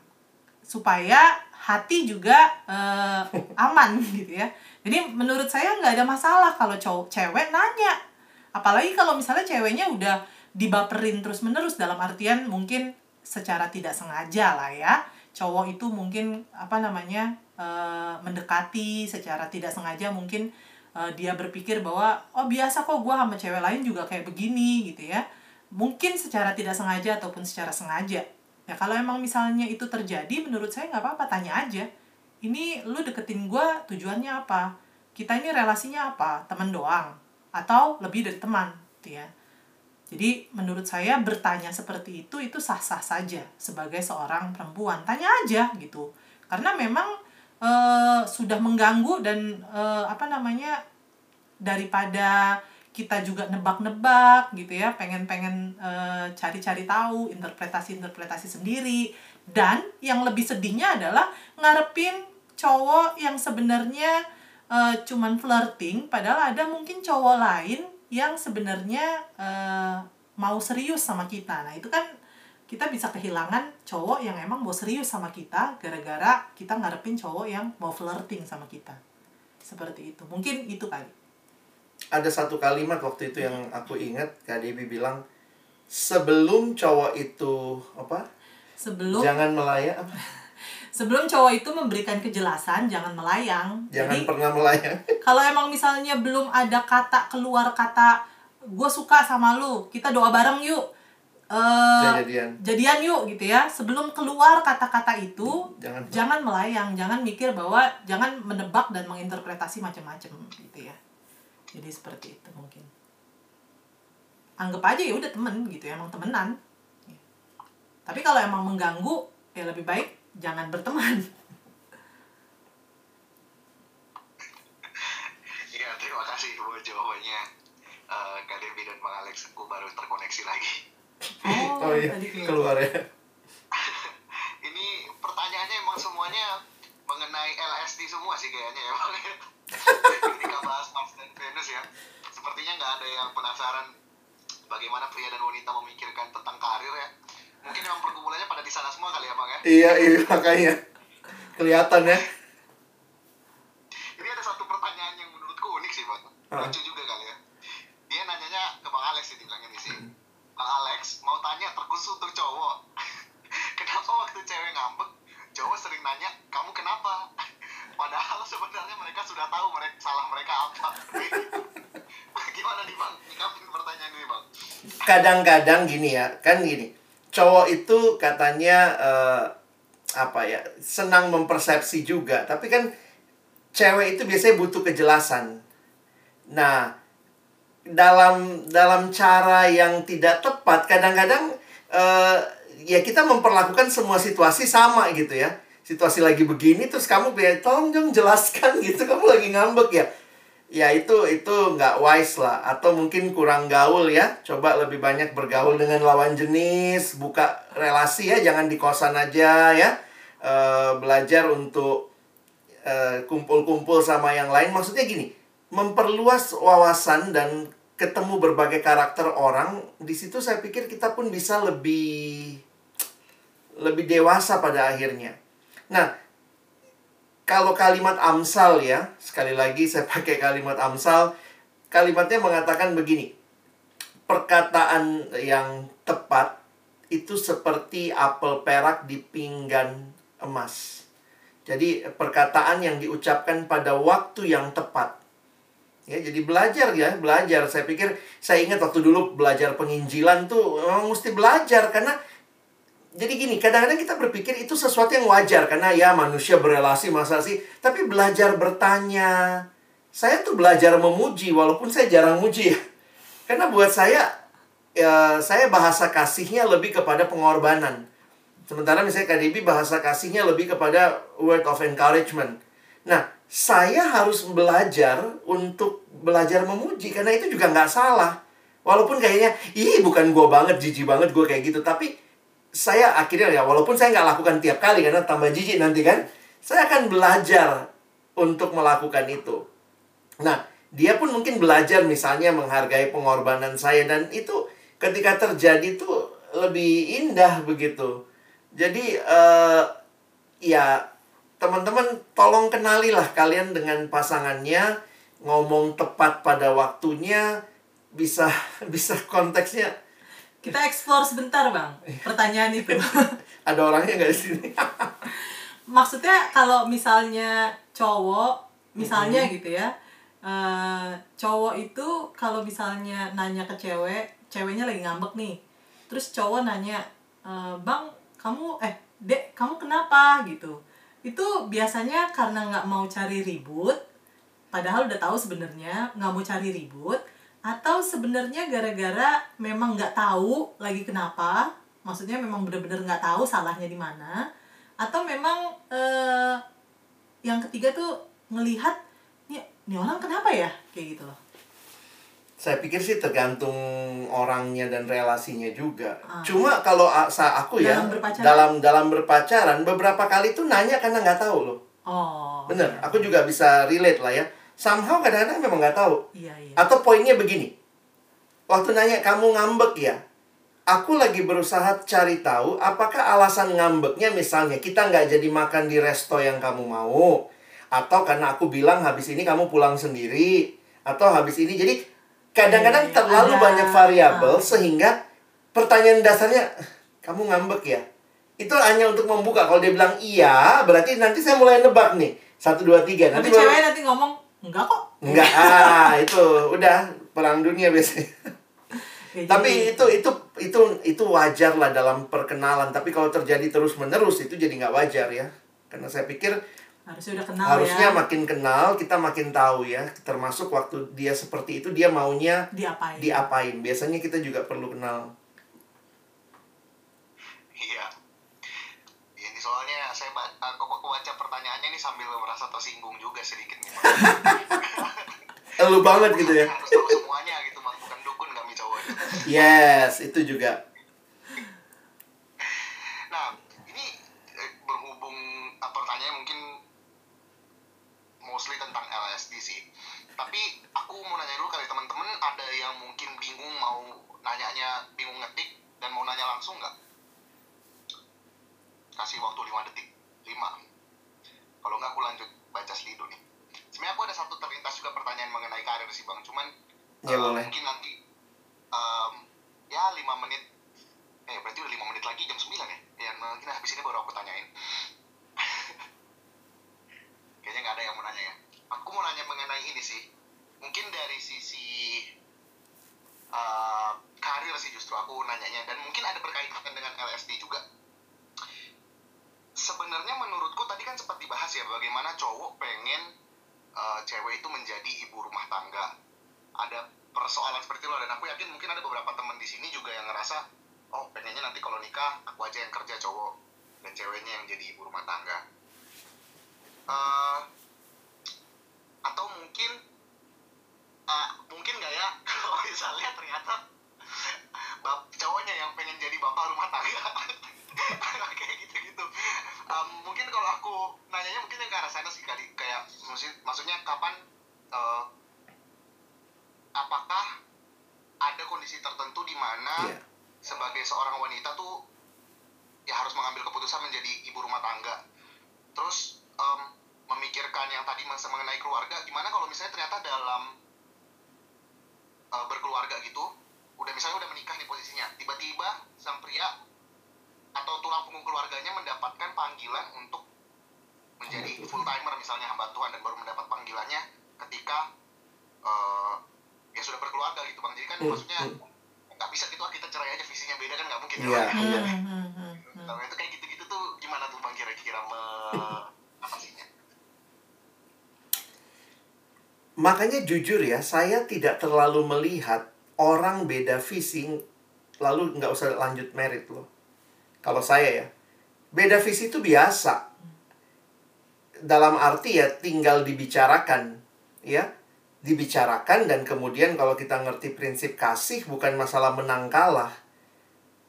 Supaya hati juga eh, aman gitu ya jadi menurut saya nggak ada masalah kalau cowok cewek nanya. Apalagi kalau misalnya ceweknya udah dibaperin terus menerus dalam artian mungkin secara tidak sengaja lah ya. Cowok itu mungkin apa namanya eh, mendekati secara tidak sengaja mungkin eh, dia berpikir bahwa oh biasa kok gua sama cewek lain juga kayak begini gitu ya. Mungkin secara tidak sengaja ataupun secara sengaja. Ya kalau emang misalnya itu terjadi menurut saya nggak apa-apa tanya aja ini lu deketin gua tujuannya apa? Kita ini relasinya apa? Teman doang? Atau lebih dari teman gitu ya. Jadi menurut saya bertanya seperti itu itu sah-sah saja sebagai seorang perempuan. Tanya aja gitu. Karena memang eh, sudah mengganggu dan eh, apa namanya daripada kita juga nebak-nebak gitu ya, pengen-pengen eh, cari-cari tahu interpretasi-interpretasi sendiri. Dan yang lebih sedihnya adalah ngarepin cowok yang sebenarnya eh, cuman flirting padahal ada mungkin cowok lain yang sebenarnya eh, mau serius sama kita. Nah, itu kan kita bisa kehilangan cowok yang emang mau serius sama kita gara-gara kita ngarepin cowok yang mau flirting sama kita. Seperti itu. Mungkin itu kali. Ada satu kalimat waktu itu yang aku ingat Kak Debbie bilang sebelum cowok itu apa? Sebelum Jangan melayang apa? Sebelum cowok itu memberikan kejelasan jangan melayang. Jangan Jadi pernah melayang. kalau emang misalnya belum ada kata keluar kata gue suka sama lu, kita doa bareng yuk. Eh, Jadian. jadian yuk gitu ya sebelum keluar kata-kata itu Jangan jangan melayang jangan mikir bahwa jangan menebak dan menginterpretasi macam-macam gitu ya jadi seperti itu mungkin anggap aja ya udah temen gitu ya emang temenan tapi kalau emang mengganggu ya lebih baik jangan berteman Iya, terima kasih buat jawabannya. Eh, Kak Devi dan Bang Alex, aku baru terkoneksi lagi. Oh iya, tadi keluar. ya. Ini pertanyaannya emang semuanya mengenai LSD semua sih kayaknya ya Bang. Ketika bahas Mars dan Venus ya, sepertinya nggak ada yang penasaran bagaimana pria dan wanita memikirkan tentang karir ya. Mungkin emang pergumulannya pada di sana semua kali ya Bang ya. Iya, iya makanya kelihatan ya. Ini ada satu pertanyaan yang menurutku unik sih Bang. Lucu juga kali ya. Dia nanyanya ke Bang Alex sih dibilangnya di sini. Bang Alex mau tanya terkhusus untuk cowok. kenapa waktu cewek ngambek, cowok sering nanya kamu kenapa? Padahal sebenarnya mereka sudah tahu mereka salah mereka apa. Gimana nih Bang? Nyikapin pertanyaan ini Bang. Kadang-kadang gini ya, kan gini. Cowok itu katanya eh, apa ya, senang mempersepsi juga, tapi kan cewek itu biasanya butuh kejelasan. Nah, dalam dalam cara yang tidak tepat kadang-kadang eh, ya kita memperlakukan semua situasi sama gitu ya. Situasi lagi begini terus kamu biar tolong dong jelaskan gitu kamu lagi ngambek ya ya itu itu nggak wise lah. Atau mungkin kurang gaul ya. Coba lebih banyak bergaul dengan lawan jenis. Buka relasi ya jangan di kosan aja ya. Eh, belajar untuk eh, kumpul-kumpul sama yang lain. Maksudnya gini memperluas wawasan dan ketemu berbagai karakter orang di situ saya pikir kita pun bisa lebih lebih dewasa pada akhirnya. Nah kalau kalimat Amsal ya sekali lagi saya pakai kalimat Amsal kalimatnya mengatakan begini perkataan yang tepat itu seperti apel perak di pinggan emas jadi perkataan yang diucapkan pada waktu yang tepat Ya, jadi belajar ya, belajar. Saya pikir saya ingat waktu dulu belajar penginjilan tuh memang mesti belajar karena jadi gini, kadang-kadang kita berpikir itu sesuatu yang wajar karena ya manusia berelasi masa sih, tapi belajar bertanya. Saya tuh belajar memuji walaupun saya jarang muji. Karena buat saya ya saya bahasa kasihnya lebih kepada pengorbanan. Sementara misalnya KDB bahasa kasihnya lebih kepada word of encouragement. Nah, saya harus belajar untuk belajar memuji karena itu juga nggak salah. Walaupun kayaknya, ih bukan gue banget, jijik banget gue kayak gitu. Tapi saya akhirnya ya, walaupun saya nggak lakukan tiap kali karena tambah jijik nanti kan, saya akan belajar untuk melakukan itu. Nah, dia pun mungkin belajar misalnya menghargai pengorbanan saya dan itu ketika terjadi tuh lebih indah begitu. Jadi uh, ya teman-teman tolong kenalilah kalian dengan pasangannya ngomong tepat pada waktunya bisa bisa konteksnya kita eksplor sebentar bang pertanyaan itu. Ada orangnya nggak di sini? Maksudnya kalau misalnya cowok misalnya mm -hmm. gitu ya uh, cowok itu kalau misalnya nanya ke cewek ceweknya lagi ngambek nih. Terus cowok nanya e, bang kamu eh dek kamu kenapa? gitu. Itu biasanya karena nggak mau cari ribut padahal udah tahu sebenarnya nggak mau cari ribut atau sebenarnya gara-gara memang nggak tahu lagi kenapa maksudnya memang bener-bener nggak tahu salahnya di mana atau memang eh, yang ketiga tuh ngelihat nih nih orang kenapa ya kayak gitu loh saya pikir sih tergantung orangnya dan relasinya juga. Ah. Cuma kalau aku ya dalam berpacaran? dalam dalam berpacaran beberapa kali tuh nanya karena nggak tahu loh. Oh. Bener, iya. aku juga bisa relate lah ya. Somehow kadang-kadang memang nggak tahu. Iya, iya. Atau poinnya begini. Waktu nanya kamu ngambek ya, aku lagi berusaha cari tahu apakah alasan ngambeknya misalnya kita nggak jadi makan di resto yang kamu mau, atau karena aku bilang habis ini kamu pulang sendiri, atau habis ini jadi kadang-kadang iya, terlalu ada, banyak variabel uh. sehingga pertanyaan dasarnya kamu ngambek ya? Itu hanya untuk membuka. Kalau dia bilang iya berarti nanti saya mulai nebak nih. Satu dua tiga. Nanti cewek nanti ngomong enggak kok. Enggak. Ah itu udah perang dunia biasanya. Tapi itu itu itu itu wajar lah dalam perkenalan. Tapi kalau terjadi terus menerus itu jadi nggak wajar ya. Karena saya pikir harusnya udah kenal harusnya ya. makin kenal kita makin tahu ya. Termasuk waktu dia seperti itu dia maunya diapain. diapain. Biasanya kita juga perlu kenal iya ini soalnya saya aku, aku baca pertanyaannya ini sambil merasa tersinggung juga sedikit nih lu banget gitu ya. Harus tahu semuanya gitu bang bukan dukun kami cowok. Yes itu juga. Mostly tentang LSD sih. Tapi aku mau nanya dulu kali teman-teman ada yang mungkin bingung mau nanyanya bingung ngetik dan mau nanya langsung nggak? Kasih waktu 5 detik. 5 kalau nggak aku lanjut baca slido nih. Sebenarnya aku ada satu terlintas juga pertanyaan mengenai karir sih bang. Cuman ya, uh, mungkin nanti um, ya 5 menit eh berarti udah 5 menit lagi jam 9 ya ya mungkin habis ini baru aku tanyain kayaknya nggak ada yang mau nanya ya aku mau nanya mengenai ini sih mungkin dari sisi uh, karir sih justru aku nanyanya dan mungkin ada berkaitan dengan LSD juga sebenarnya menurutku tadi kan sempat dibahas ya bagaimana cowok pengen uh, cewek itu menjadi ibu rumah tangga ada persoalan seperti itu dan aku yakin mungkin ada beberapa teman di sini juga yang ngerasa oh pengennya nanti kalau nikah aku aja yang kerja cowok dan ceweknya yang jadi ibu rumah tangga uh, atau mungkin uh, mungkin nggak ya kalau misalnya ternyata bap cowoknya yang pengen jadi bapak rumah tangga kayak gitu-gitu um, mungkin kalau aku nanyanya mungkin yang ke arah sana sih kali kayak maksud, maksudnya kapan uh, apakah ada kondisi tertentu di mana yeah. sebagai seorang wanita tuh ya harus mengambil keputusan menjadi ibu rumah tangga terus um, memikirkan yang tadi masa mengenai keluarga gimana kalau misalnya ternyata dalam uh, berkeluarga gitu udah misalnya udah menikah nih posisinya tiba-tiba sang pria atau tulang punggung keluarganya mendapatkan panggilan untuk menjadi full timer misalnya hamba Tuhan dan baru mendapat panggilannya ketika uh, ya sudah berkeluarga gitu bang jadi kan hmm. maksudnya nggak bisa gitu ah, kita cerai aja visinya beda kan nggak mungkin yeah. ya hmm, hmm, hmm, hmm. itu kayak gitu-gitu tuh gimana tuh bang kira-kira me Makanya jujur ya, saya tidak terlalu melihat orang beda visi lalu nggak usah lanjut merit loh. Kalau saya ya, beda visi itu biasa. dalam arti ya tinggal dibicarakan ya dibicarakan dan kemudian kalau kita ngerti prinsip kasih bukan masalah menang kalah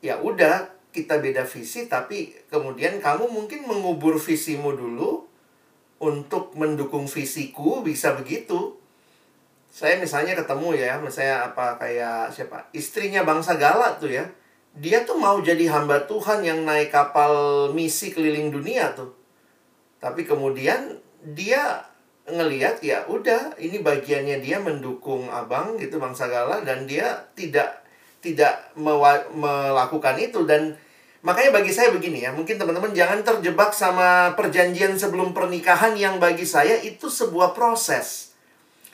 ya udah kita beda visi tapi kemudian kamu mungkin mengubur visimu dulu untuk mendukung visiku bisa begitu saya misalnya ketemu ya misalnya apa kayak siapa istrinya bangsa Gala tuh ya dia tuh mau jadi hamba Tuhan yang naik kapal misi keliling dunia tuh. Tapi kemudian dia ngelihat ya udah ini bagiannya dia mendukung abang gitu bang Sagala dan dia tidak tidak melakukan itu. Dan makanya bagi saya begini ya mungkin teman-teman jangan terjebak sama perjanjian sebelum pernikahan yang bagi saya itu sebuah proses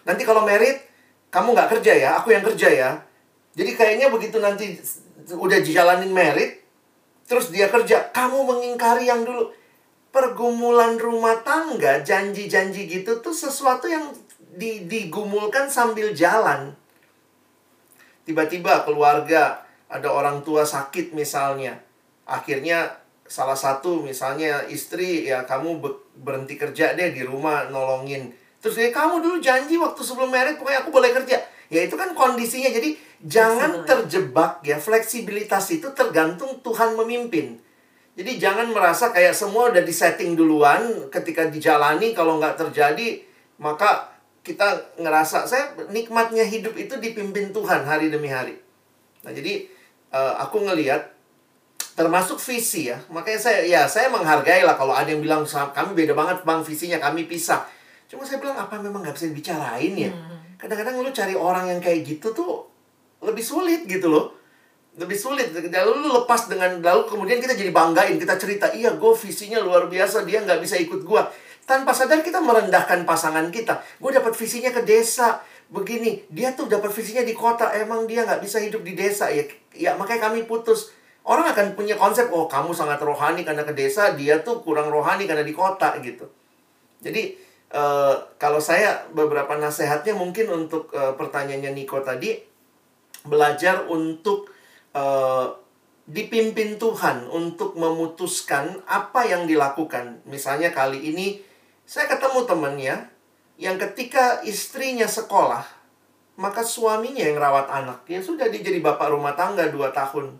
nanti kalau merit kamu nggak kerja ya aku yang kerja ya jadi kayaknya begitu nanti udah dijalanin merit terus dia kerja kamu mengingkari yang dulu pergumulan rumah tangga, janji-janji gitu tuh sesuatu yang di, digumulkan sambil jalan. Tiba-tiba keluarga ada orang tua sakit misalnya. Akhirnya salah satu misalnya istri ya kamu berhenti kerja deh di rumah nolongin. Terus ya kamu dulu janji waktu sebelum merit pokoknya aku boleh kerja. Ya itu kan kondisinya. Jadi jangan terjebak ya. Fleksibilitas itu tergantung Tuhan memimpin. Jadi jangan merasa kayak semua udah disetting duluan ketika dijalani kalau nggak terjadi maka kita ngerasa saya nikmatnya hidup itu dipimpin Tuhan hari demi hari. Nah jadi uh, aku ngelihat termasuk visi ya makanya saya ya saya menghargai lah kalau ada yang bilang kami beda banget bang visinya kami pisah. Cuma saya bilang apa memang nggak bisa dibicarain ya. Hmm. Kadang-kadang lu cari orang yang kayak gitu tuh lebih sulit gitu loh. Lebih sulit. Lalu lu lepas dengan lalu kemudian kita jadi banggain kita cerita iya gue visinya luar biasa dia nggak bisa ikut gue tanpa sadar kita merendahkan pasangan kita. Gue dapat visinya ke desa. Begini dia tuh dapat visinya di kota. Emang dia nggak bisa hidup di desa? Ya ya makanya kami putus. Orang akan punya konsep oh kamu sangat rohani karena ke desa dia tuh kurang rohani karena di kota gitu. Jadi uh, kalau saya beberapa nasihatnya mungkin untuk uh, pertanyaannya Niko tadi belajar untuk uh, dipimpin Tuhan untuk memutuskan apa yang dilakukan. Misalnya kali ini saya ketemu temannya yang ketika istrinya sekolah, maka suaminya yang rawat anak. Ya sudah dia jadi bapak rumah tangga 2 tahun.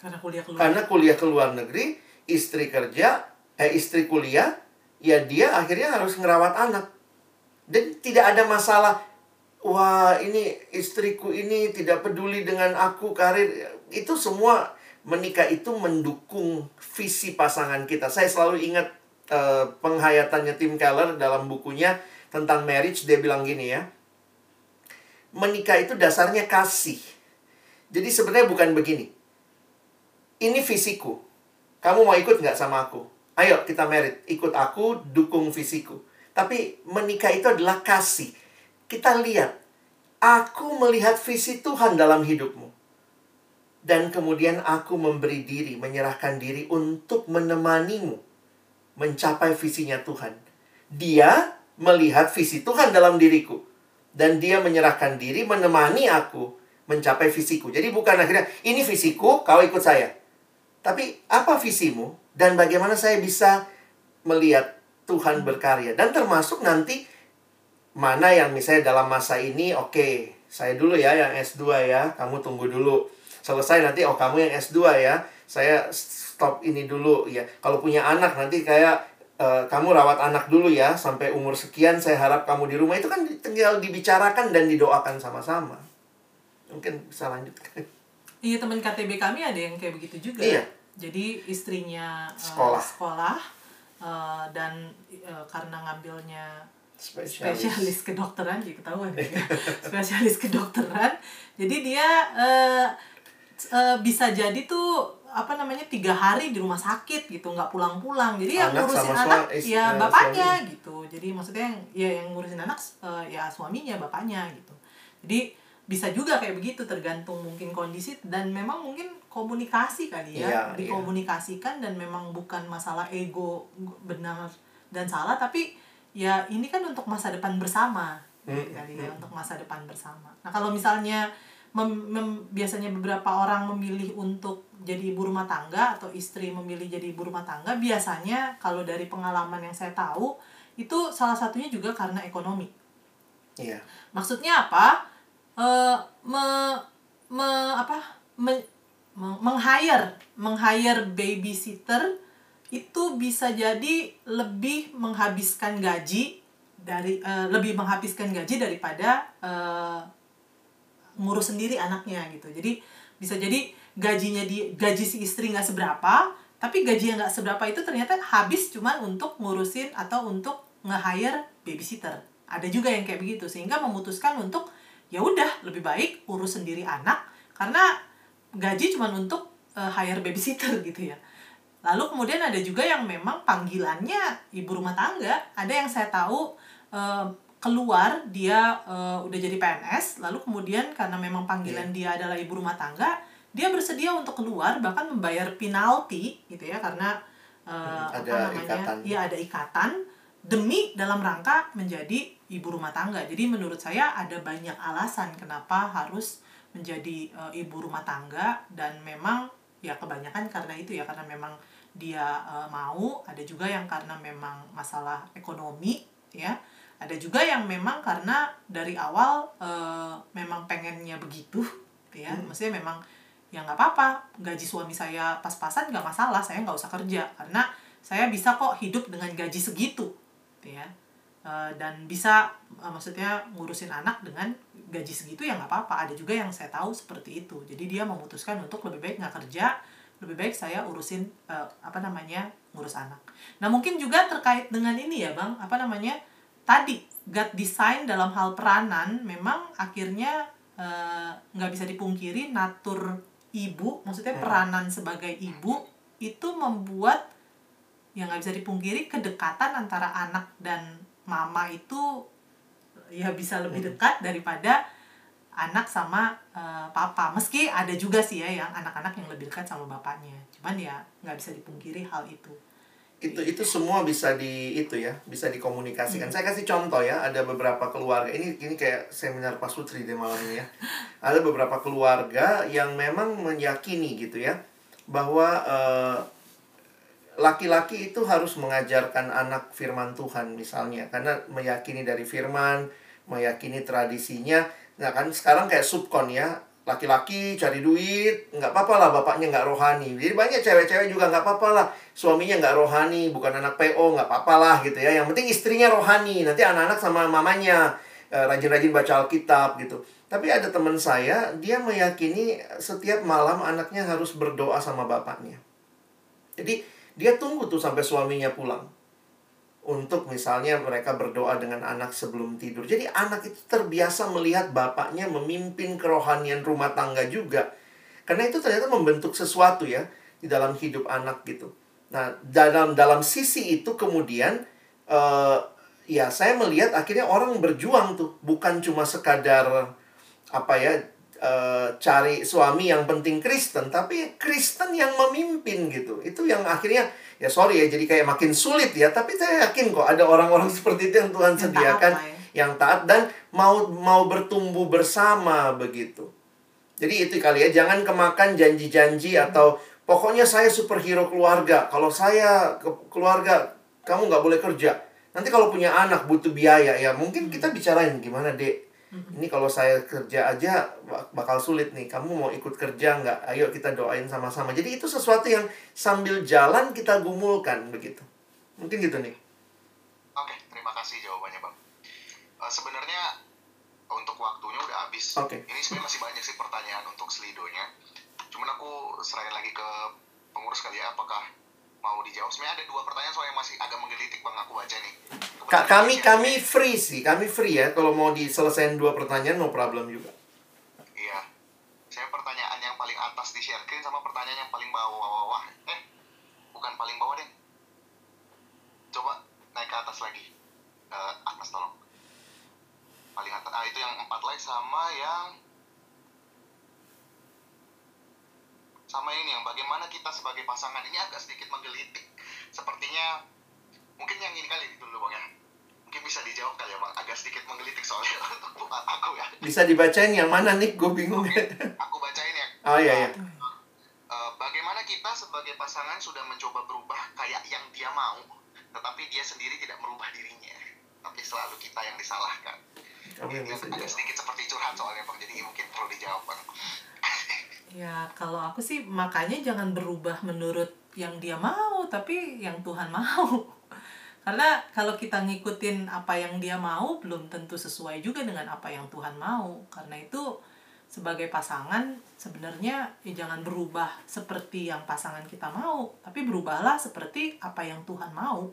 Karena kuliah keluar. Karena kuliah ke luar negeri, istri kerja, eh istri kuliah, ya dia akhirnya harus ngerawat anak. Dan tidak ada masalah wah ini istriku ini tidak peduli dengan aku karir. Itu semua menikah itu mendukung visi pasangan kita. Saya selalu ingat uh, penghayatannya Tim Keller dalam bukunya tentang marriage dia bilang gini ya menikah itu dasarnya kasih. Jadi sebenarnya bukan begini. Ini visiku. Kamu mau ikut nggak sama aku ayo kita merit ikut aku dukung visiku tapi menikah itu adalah kasih kita lihat, aku melihat visi Tuhan dalam hidupmu. Dan kemudian aku memberi diri, menyerahkan diri untuk menemanimu mencapai visinya Tuhan. Dia melihat visi Tuhan dalam diriku. Dan dia menyerahkan diri menemani aku mencapai visiku. Jadi bukan akhirnya, ini visiku, kau ikut saya. Tapi apa visimu? Dan bagaimana saya bisa melihat Tuhan berkarya. Dan termasuk nanti mana yang misalnya dalam masa ini oke okay, saya dulu ya yang S2 ya kamu tunggu dulu. Selesai nanti oh kamu yang S2 ya saya stop ini dulu ya. Kalau punya anak nanti kayak uh, kamu rawat anak dulu ya sampai umur sekian saya harap kamu di rumah. Itu kan tinggal dibicarakan dan didoakan sama-sama. Mungkin bisa lanjut iya teman KTB kami ada yang kayak begitu juga. Iya. Jadi istrinya uh, sekolah. sekolah uh, dan uh, karena ngambilnya spesialis, spesialis kedokteran jadi ketahuan ya. spesialis kedokteran. Jadi dia uh, uh, bisa jadi tuh apa namanya tiga hari di rumah sakit gitu nggak pulang-pulang. Jadi yang ngurusin anak is, ya bapaknya suami. gitu. Jadi maksudnya yang ya yang ngurusin anak uh, ya suaminya bapaknya gitu. Jadi bisa juga kayak begitu tergantung mungkin kondisi dan memang mungkin komunikasi kali ya iya, iya. dikomunikasikan iya. dan memang bukan masalah ego benar dan salah tapi ya ini kan untuk masa depan bersama hmm. kali ya untuk masa depan bersama nah kalau misalnya mem, mem, biasanya beberapa orang memilih untuk jadi ibu rumah tangga atau istri memilih jadi ibu rumah tangga biasanya kalau dari pengalaman yang saya tahu itu salah satunya juga karena ekonomi. Iya. Maksudnya apa? Eh me, me apa? Me- meng-hire, meng-hire babysitter itu bisa jadi lebih menghabiskan gaji dari eh, lebih menghabiskan gaji daripada eh, ngurus sendiri anaknya gitu. Jadi bisa jadi gajinya di gaji si istri nggak seberapa, tapi gaji yang nggak seberapa itu ternyata habis cuman untuk ngurusin atau untuk nge-hire babysitter. Ada juga yang kayak begitu sehingga memutuskan untuk ya udah lebih baik urus sendiri anak karena gaji cuman untuk eh, hire babysitter gitu ya. Lalu kemudian ada juga yang memang panggilannya ibu rumah tangga. Ada yang saya tahu eh, keluar dia eh, udah jadi PNS, lalu kemudian karena memang panggilan dia adalah ibu rumah tangga, dia bersedia untuk keluar bahkan membayar penalti gitu ya karena eh, Hmm, apa ada namanya? ikatan. Ya ada ikatan demi dalam rangka menjadi ibu rumah tangga. Jadi menurut saya ada banyak alasan kenapa harus menjadi eh, ibu rumah tangga dan memang ya kebanyakan karena itu ya karena memang dia eh, mau, ada juga yang karena memang masalah ekonomi ya. Ada juga yang memang karena dari awal eh, memang pengennya begitu ya. Maksudnya memang ya nggak apa-apa gaji suami saya pas-pasan nggak masalah saya nggak usah kerja karena saya bisa kok hidup dengan gaji segitu gitu ya Eh, dan bisa eh, maksudnya ngurusin anak dengan gaji segitu ya nggak apa-apa. Ada juga yang saya tahu seperti itu. Jadi dia memutuskan untuk lebih baik nggak kerja lebih baik saya urusin eh, apa namanya ngurus anak. Nah mungkin juga terkait dengan ini ya bang. Apa namanya tadi God design dalam hal peranan memang akhirnya eh, nggak bisa dipungkiri natur ibu maksudnya Hmm. peranan sebagai ibu itu membuat yang nggak bisa dipungkiri kedekatan antara anak dan mama itu ya bisa lebih Hmm. dekat daripada anak sama eh, papa. Meski ada juga sih ya yang anak-anak yang lebih dekat sama bapaknya. Cuman ya nggak bisa dipungkiri hal itu. Itu itu semua bisa di itu ya bisa dikomunikasikan. Hmm. saya kasih contoh ya ada beberapa keluarga. Ini ini kayak seminar Pak Sutri deh malam ini ya. Ada beberapa keluarga yang memang meyakini gitu ya bahwa eh, laki-laki itu harus mengajarkan anak firman Tuhan misalnya. Karena meyakini dari firman meyakini tradisinya. Nah kan sekarang kayak subkon ya laki-laki cari duit nggak apa-apa lah bapaknya nggak rohani. Jadi banyak cewek-cewek juga nggak apa-apa lah. Suaminya nggak rohani bukan anak PO nggak apa-apa lah gitu ya. Yang penting istrinya rohani nanti anak-anak sama mamanya eh, rajin-rajin baca Alkitab gitu. Tapi ada teman saya dia meyakini setiap malam anaknya harus berdoa sama bapaknya. Jadi dia tunggu tuh sampai suaminya pulang untuk misalnya mereka berdoa dengan anak sebelum tidur. Jadi anak itu terbiasa melihat bapaknya memimpin kerohanian rumah tangga juga. Karena itu ternyata membentuk sesuatu ya di dalam hidup anak gitu. Nah, dalam dalam sisi itu kemudian eh ya saya melihat akhirnya orang berjuang tuh, bukan cuma sekadar apa ya eh, cari suami yang penting Kristen, tapi Kristen yang memimpin gitu. Itu yang akhirnya ya sorry ya jadi kayak makin sulit ya, tapi saya yakin kok ada orang-orang seperti itu yang Tuhan Yang taat sediakan lah ya. yang taat dan mau mau bertumbuh bersama begitu. Jadi itu kali ya, jangan kemakan janji-janji atau pokoknya saya superhero keluarga. Kalau saya ke keluarga, kamu nggak boleh kerja. Nanti kalau punya anak butuh biaya ya, mungkin kita bicarain gimana dek. Ini kalau saya kerja aja bak- bakal sulit nih. Kamu mau ikut kerja nggak? Ayo kita doain sama-sama. Jadi itu sesuatu yang sambil jalan kita gumulkan begitu. Mungkin gitu nih. Oke, terima kasih jawabannya bang. Eh, sebenarnya untuk waktunya udah habis. Oke. Ini sebenarnya masih banyak sih pertanyaan untuk selidonya. Cuman aku serahin lagi ke pengurus kali ya, apakah mau dijawab? Sebenarnya ada dua pertanyaan soalnya masih agak menggelitik bang, aku baca nih. Ka- kami kami free sih, kami free ya. Kalau mau diselesain dua pertanyaan no problem juga. Iya. Saya pertanyaan yang paling atas di share screen sama pertanyaan yang paling bawah-bawah. Eh, bukan paling bawah deh. Coba naik ke atas lagi. Eh, atas tolong. Paling atas. Ah, itu yang empat like sama yang sama ini yang bagaimana kita sebagai pasangan ini agak sedikit menggelitik. Sepertinya mungkin yang ini kali dulu bang ya. Mungkin bisa dijawab kali ya bang. Agak sedikit menggelitik soalnya untuk aku ya. Bisa dibacain yang mana nih? Gue bingung. Aku bacain ya. oh iya iya. Eh, bagaimana kita sebagai pasangan sudah mencoba berubah kayak yang dia mau, tetapi dia sendiri tidak merubah dirinya tapi selalu kita yang disalahkan Ini bisa agak jawab. sedikit seperti curhat soalnya bang jadi mungkin perlu dijawab bang Ya, kalau aku sih makanya jangan berubah menurut yang dia mau, tapi yang Tuhan mau. Karena kalau kita ngikutin apa yang dia mau, belum tentu sesuai juga dengan apa yang Tuhan mau. Karena itu sebagai pasangan sebenarnya ya jangan berubah seperti yang pasangan kita mau, tapi berubahlah seperti apa yang Tuhan mau.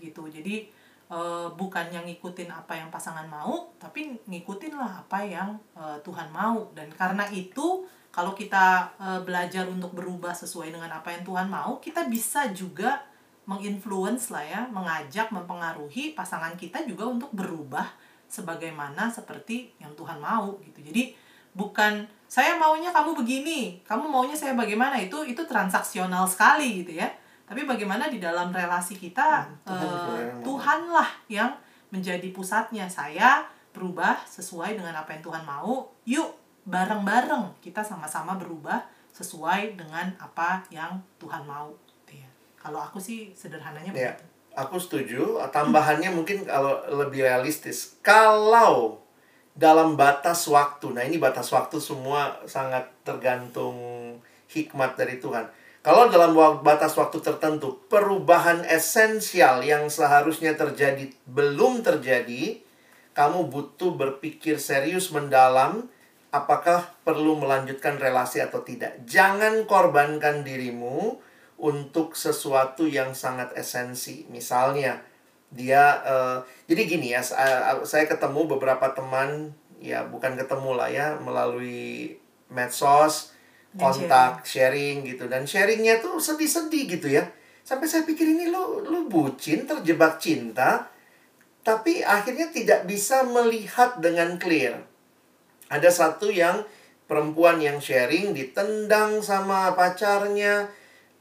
Gitu. Jadi eh, bukan yang ngikutin apa yang pasangan mau, tapi ngikutinlah apa yang eh, Tuhan mau. Dan karena itu kalau kita eh, belajar untuk berubah sesuai dengan apa yang Tuhan mau, kita bisa juga menginfluence lah ya, mengajak, mempengaruhi pasangan kita juga untuk berubah sebagaimana seperti yang Tuhan mau gitu. Jadi bukan saya maunya kamu begini, kamu maunya saya bagaimana itu itu transaksional sekali gitu ya. Tapi bagaimana di dalam relasi kita Hmm, Tuhan eh, yang mau. Tuhanlah yang menjadi pusatnya. Saya berubah sesuai dengan apa yang Tuhan mau. Yuk bareng-bareng kita sama-sama berubah sesuai dengan apa yang Tuhan mau. Ya. Kalau aku sih sederhananya Ya, begitu. aku setuju. Tambahannya mungkin kalau lebih realistis. Kalau dalam batas waktu, nah ini batas waktu semua sangat tergantung hikmat dari Tuhan. Kalau dalam batas waktu tertentu, perubahan esensial yang seharusnya terjadi belum terjadi, kamu butuh berpikir serius mendalam apakah perlu melanjutkan relasi atau tidak. Jangan korbankan dirimu untuk sesuatu yang sangat esensi. Misalnya, dia eh, jadi gini ya, sa- saya ketemu beberapa teman ya bukan ketemu lah ya melalui medsos, kontak, sharing gitu dan sharingnya tuh sedih-sedih gitu ya. Sampai saya pikir ini lu lu bucin terjebak cinta tapi akhirnya tidak bisa melihat dengan clear. Ada satu yang perempuan yang sharing ditendang sama pacarnya,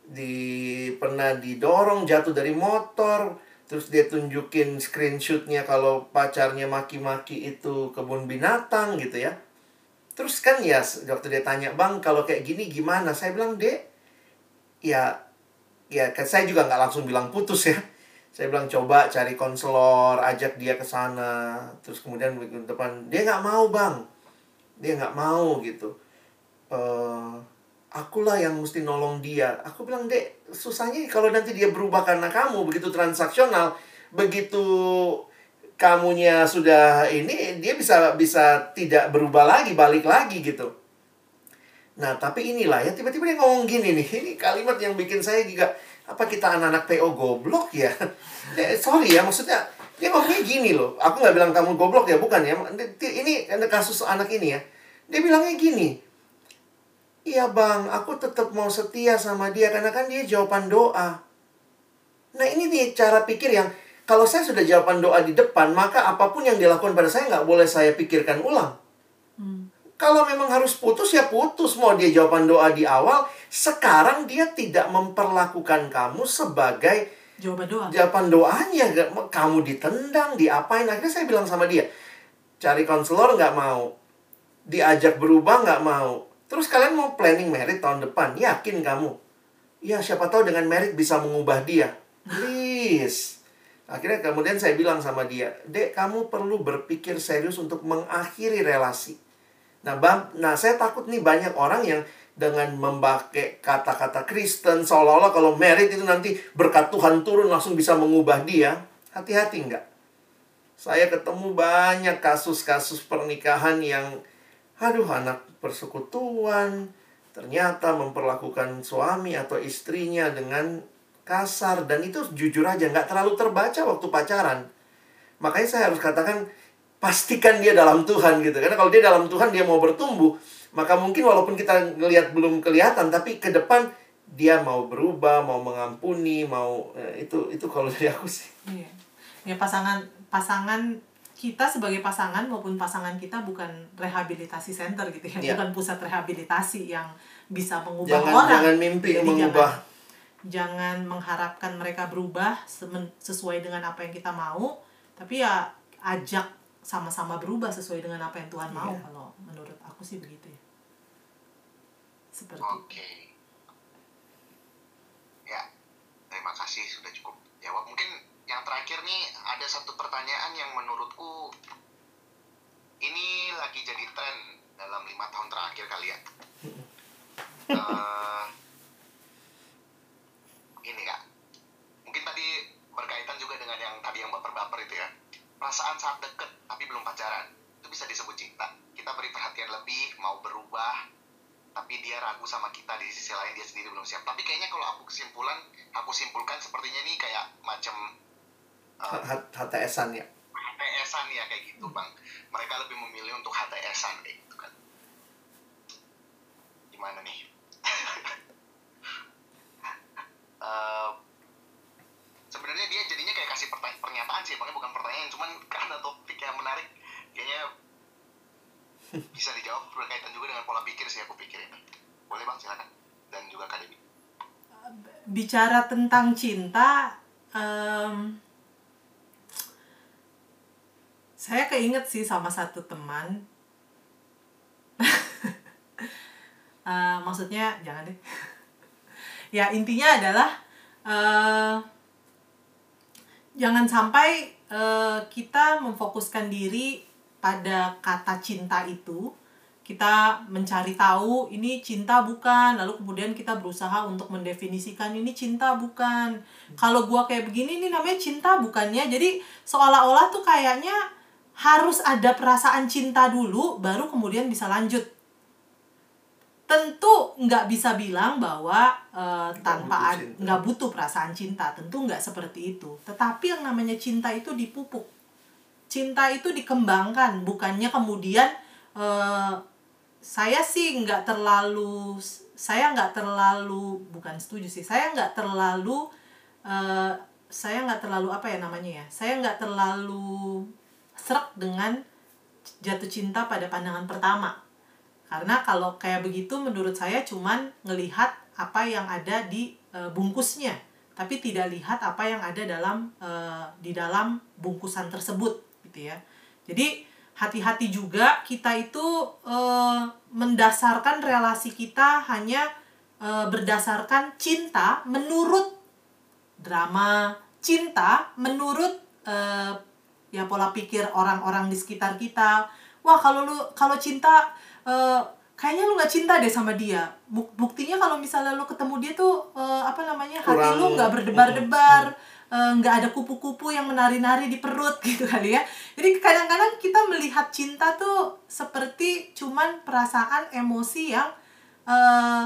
di pernah didorong jatuh dari motor, terus dia tunjukin screenshotnya kalau pacarnya maki-maki itu kebun binatang gitu ya. Terus kan ya waktu dia tanya bang kalau kayak gini gimana? Saya bilang dek, ya ya kan saya juga nggak langsung bilang putus ya. Saya bilang coba cari konselor, ajak dia ke sana. Terus kemudian minggu depan dia nggak mau bang, dia nggak mau gitu. eh akulah yang mesti nolong dia. Aku bilang dek, susahnya kalau nanti dia berubah karena kamu begitu transaksional, begitu kamunya sudah ini dia bisa bisa tidak berubah lagi, balik lagi gitu. Nah, tapi inilah ya tiba-tiba dia ngomong gini nih. Ini kalimat yang bikin saya juga apa kita anak-anak PO goblok ya? Eh, sorry ya, maksudnya dia ngomongnya gini loh. Aku nggak bilang kamu goblok ya, bukan ya. Ini kasus anak ini ya. Dia bilangnya gini. Iya bang, aku tetap mau setia sama dia karena kan dia jawaban doa. Nah ini nih cara pikir yang kalau saya sudah jawaban doa di depan, maka apa pun yang dilakukan pada saya nggak boleh saya pikirkan ulang. Hmm. Kalau memang harus putus ya putus. Mau dia jawaban doa di awal, sekarang dia tidak memperlakukan kamu sebagai Jawaban doa. jawaban doanya. Kamu ditendang, diapain. Akhirnya saya bilang sama dia, cari konselor nggak mau. Diajak berubah nggak mau. Terus kalian mau planning merit tahun depan, yakin kamu? Ya siapa tahu dengan merit bisa mengubah dia. Please. Akhirnya kemudian saya bilang sama dia, Dek, kamu perlu berpikir serius untuk mengakhiri relasi. Nah, bam, nah saya takut nih banyak orang yang dengan memakai kata-kata Kristen seolah-olah kalau merit itu nanti berkat Tuhan turun langsung bisa mengubah dia. Hati-hati enggak? Saya ketemu banyak kasus-kasus pernikahan yang aduh anak persekutuan ternyata memperlakukan suami atau istrinya dengan kasar dan itu jujur aja nggak terlalu terbaca waktu pacaran. Makanya saya harus katakan pastikan dia dalam Tuhan gitu. Karena kalau dia dalam Tuhan dia mau bertumbuh, maka mungkin walaupun kita ngelihat belum kelihatan tapi ke depan dia mau berubah, mau mengampuni, mau eh, itu itu kalau dari aku sih. Iya. Ya pasangan pasangan kita sebagai pasangan maupun pasangan kita bukan rehabilitasi center gitu ya, Iya. bukan pusat rehabilitasi yang bisa mengubah Jangan orang. jangan mimpi Jadi mengubah. Jangan, jangan mengharapkan mereka berubah sesuai dengan apa yang kita mau, tapi ya ajak sama-sama berubah sesuai dengan apa yang Tuhan mau. Iya. Kalau menurut aku sih begitu ya. Seperti Oke. Ya, terima kasih sudah cukup jawab. Mungkin nih ada satu pertanyaan yang menurutku ini lagi jadi tren dalam lima tahun terakhir kali ya. Eh, ini kak, mungkin tadi berkaitan juga dengan yang tadi yang baper-baper itu ya. Perasaan saat deket tapi belum pacaran itu bisa disebut cinta. Kita beri perhatian lebih, mau berubah, tapi dia ragu sama kita di sisi lain dia sendiri belum siap. Tapi kayaknya kalau aku kesimpulan, aku simpulkan sepertinya ini kayak macam uh, HTS-an ya. HTS-an ya kayak gitu bang. Mereka lebih memilih untuk HTS-an kayak gitu kan. Gimana nih? Sebenarnya dia jadinya kayak kasih pernyataan sih, makanya bukan pertanyaan, cuman karena topiknya menarik, kayaknya bisa dijawab berkaitan juga dengan pola pikir sih aku pikir ini. Boleh bang silakan dan juga Kak Debbie. bicara tentang cinta em, saya keinget sih sama satu teman Eh, maksudnya jangan deh ya intinya adalah eh, jangan sampai eh, kita memfokuskan diri pada kata cinta itu. Kita mencari tahu ini cinta bukan? Lalu kemudian kita berusaha untuk mendefinisikan ini cinta bukan? Kalau gua kayak begini ini namanya cinta bukannya? Jadi seolah-olah tuh kayaknya harus ada perasaan cinta dulu baru kemudian bisa lanjut tentu nggak bisa bilang bahwa eh, tanpa butuh nggak butuh perasaan cinta tentu nggak seperti itu. Tetapi yang namanya cinta itu dipupuk. Cinta itu dikembangkan bukannya kemudian eh, saya sih nggak terlalu saya nggak terlalu bukan setuju sih saya nggak terlalu eh, saya nggak terlalu apa ya namanya ya saya nggak terlalu serak dengan jatuh cinta pada pandangan pertama karena kalau kayak begitu menurut saya cuman ngelihat apa yang ada di eh, bungkusnya. Tapi tidak lihat apa yang ada dalam eh, di dalam bungkusan tersebut gitu ya. Jadi hati-hati juga kita itu eh, mendasarkan relasi kita hanya eh, berdasarkan cinta menurut drama cinta menurut eh, ya pola pikir orang-orang di sekitar kita. Wah kalau lu kalau cinta eh, kayaknya lu nggak cinta deh sama dia. Buk- buktinya kalau misalnya lu ketemu dia tuh eh, apa namanya hati Kurang- lu nggak berdebar-debar eh, nggak ada kupu-kupu yang menari-nari di perut gitu kali ya. Jadi kadang-kadang kita melihat cinta tuh seperti cuman perasaan emosi yang eh,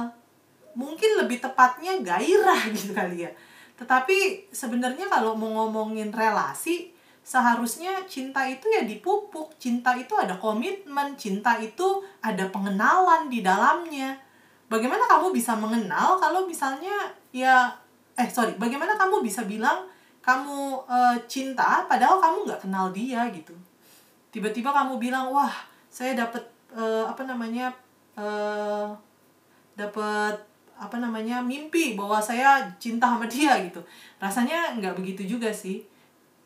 mungkin lebih tepatnya gairah gitu kali ya. Tetapi sebenarnya kalau mau ngomongin relasi seharusnya cinta itu ya dipupuk cinta itu ada komitmen cinta itu ada pengenalan di dalamnya. Bagaimana kamu bisa mengenal kalau misalnya ya eh sorry bagaimana kamu bisa bilang kamu eh, cinta padahal kamu nggak kenal dia gitu. Tiba-tiba kamu bilang wah saya dapat eh, apa namanya eh dapat apa namanya mimpi bahwa saya cinta sama dia gitu. Rasanya nggak begitu juga sih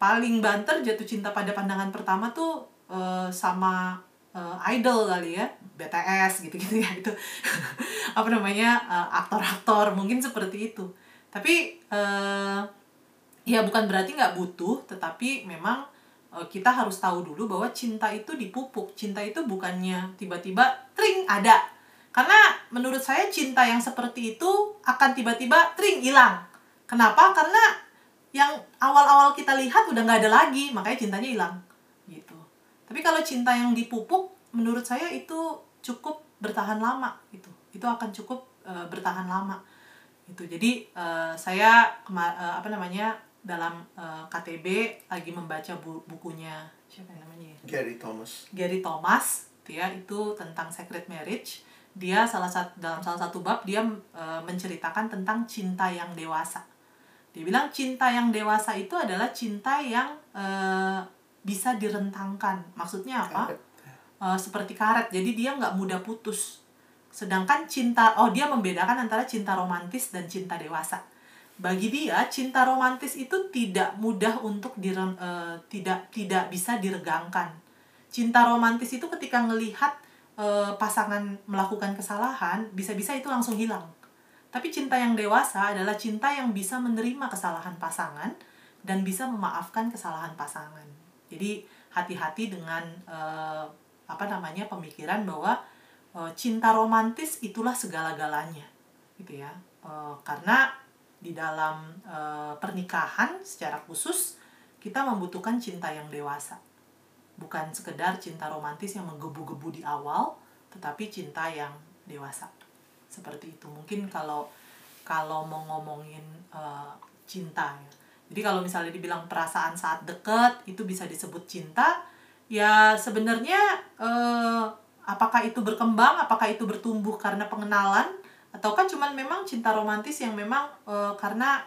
paling banter jatuh cinta pada pandangan pertama tuh eh, sama eh, idol kali ya BTS gitu-gitu ya itu. Apa namanya eh, aktor-aktor mungkin seperti itu. Tapi eh, ya bukan berarti nggak butuh tetapi memang eh, kita harus tahu dulu bahwa cinta itu dipupuk. Cinta itu bukannya tiba-tiba tring ada. Karena menurut saya cinta yang seperti itu akan tiba-tiba tring hilang. Kenapa? Karena yang awal-awal kita lihat udah nggak ada lagi makanya cintanya hilang gitu. Tapi kalau cinta yang dipupuk menurut saya itu cukup bertahan lama gitu. Itu akan cukup eh, bertahan lama itu jadi eh, saya eh, apa namanya dalam eh, KTB lagi membaca bu- bukunya siapa yang namanya ya? Gary Thomas. Gary Thomas gitu ya itu tentang secret marriage. Dia salah satu dalam salah satu bab dia e, menceritakan tentang cinta yang dewasa dia bilang cinta yang dewasa itu adalah cinta yang e, bisa direntangkan. Maksudnya apa? E, seperti karet. Jadi dia nggak mudah putus. Sedangkan cinta oh dia membedakan antara cinta romantis dan cinta dewasa. Bagi dia cinta romantis itu tidak mudah untuk dire, eh, tidak tidak bisa diregangkan. Cinta romantis itu ketika ngelihat eh, pasangan melakukan kesalahan bisa-bisa itu langsung hilang tapi cinta yang dewasa adalah cinta yang bisa menerima kesalahan pasangan dan bisa memaafkan kesalahan pasangan. Jadi hati-hati dengan uh, apa namanya pemikiran bahwa uh, cinta romantis itulah segala-galanya, gitu ya. Uh, karena di dalam uh, pernikahan secara khusus kita membutuhkan cinta yang dewasa, bukan sekedar cinta romantis yang menggebu-gebu di awal, tetapi cinta yang dewasa. Seperti itu. Mungkin kalau kalau mau ngomongin uh, cinta ya. Jadi kalau misalnya dibilang perasaan saat deket itu bisa disebut cinta, ya sebenarnya uh, apakah itu berkembang, apakah itu bertumbuh karena pengenalan ataukah cuman memang cinta romantis yang memang uh, karena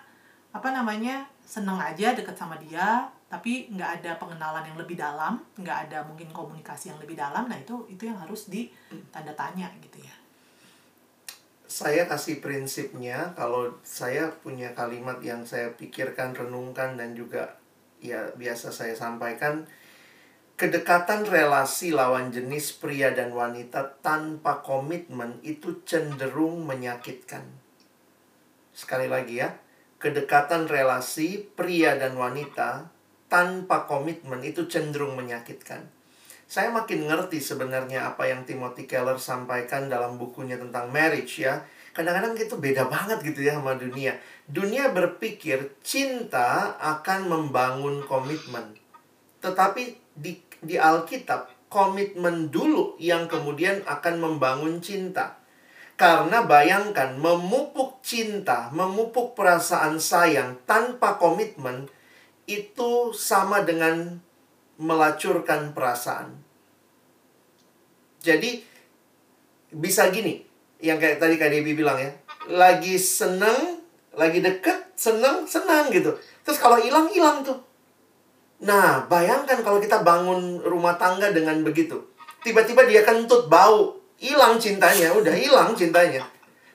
apa namanya seneng aja deket sama dia tapi nggak ada pengenalan yang lebih dalam nggak ada mungkin komunikasi yang lebih dalam nah itu itu yang harus ditanda tanya gitu ya saya kasih prinsipnya kalau saya punya kalimat yang saya pikirkan renungkan dan juga ya biasa saya sampaikan kedekatan relasi lawan jenis pria dan wanita tanpa komitmen itu cenderung menyakitkan sekali lagi ya kedekatan relasi pria dan wanita tanpa komitmen itu cenderung menyakitkan. Saya makin ngerti sebenarnya apa yang Timothy Keller sampaikan dalam bukunya tentang marriage ya. Kadang-kadang itu beda banget gitu ya sama dunia. Dunia berpikir cinta akan membangun komitmen. Tetapi di, di Alkitab, komitmen dulu yang kemudian akan membangun cinta. Karena bayangkan, memupuk cinta, memupuk perasaan sayang tanpa komitmen, itu sama dengan melacurkan perasaan. Jadi bisa gini, yang kayak tadi Kak Debbie bilang ya, lagi seneng, lagi deket, seneng, senang gitu. Terus kalau hilang, hilang tuh. Nah, bayangkan kalau kita bangun rumah tangga dengan begitu. Tiba-tiba dia kentut, bau, hilang cintanya, udah hilang cintanya.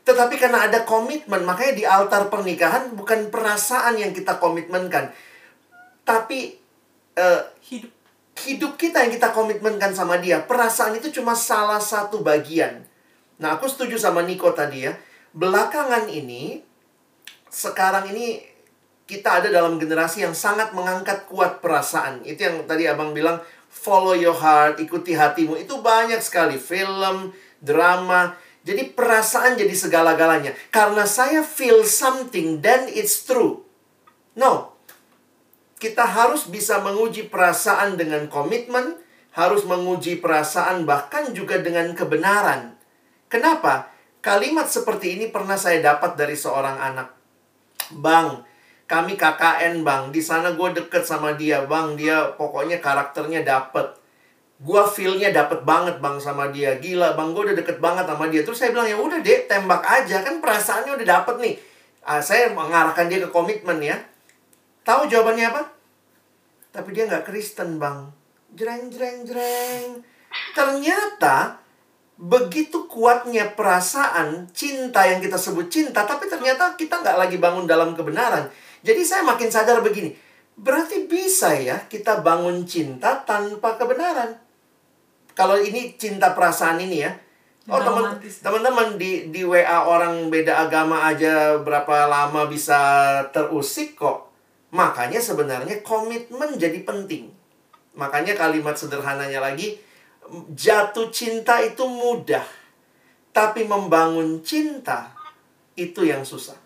Tetapi karena ada komitmen, makanya di altar pernikahan bukan perasaan yang kita komitmenkan, tapi uh, hidup hidup kita yang kita komitmenkan sama dia. Perasaan itu cuma salah satu bagian. Nah, aku setuju sama Niko tadi ya. Belakangan ini sekarang ini kita ada dalam generasi yang sangat mengangkat kuat perasaan. Itu yang tadi Abang bilang follow your heart, ikuti hatimu. Itu banyak sekali film, drama. Jadi perasaan jadi segala-galanya. Karena saya feel something then it's true. No, kita harus bisa menguji perasaan dengan komitmen, harus menguji perasaan bahkan juga dengan kebenaran. Kenapa? Kalimat seperti ini pernah saya dapat dari seorang anak. Bang, kami KKN bang, di sana gue deket sama dia bang, dia pokoknya karakternya dapet. Gue feelnya dapet banget bang sama dia, gila bang gue udah deket banget sama dia. Terus saya bilang ya udah deh tembak aja kan perasaannya udah dapet nih. Ah, saya mengarahkan dia ke komitmen ya. Tahu jawabannya apa? Tapi dia nggak Kristen, Bang. Jreng, jreng, jreng. Ternyata begitu kuatnya perasaan cinta yang kita sebut cinta, tapi ternyata kita nggak lagi bangun dalam kebenaran. Jadi saya makin sadar begini, berarti bisa ya kita bangun cinta tanpa kebenaran. Kalau ini cinta perasaan ini ya, Oh teman teman-teman di di WA orang beda agama aja berapa lama bisa terusik kok. Makanya sebenarnya komitmen jadi penting. Makanya kalimat sederhananya lagi, jatuh cinta itu mudah. Tapi membangun cinta itu yang susah.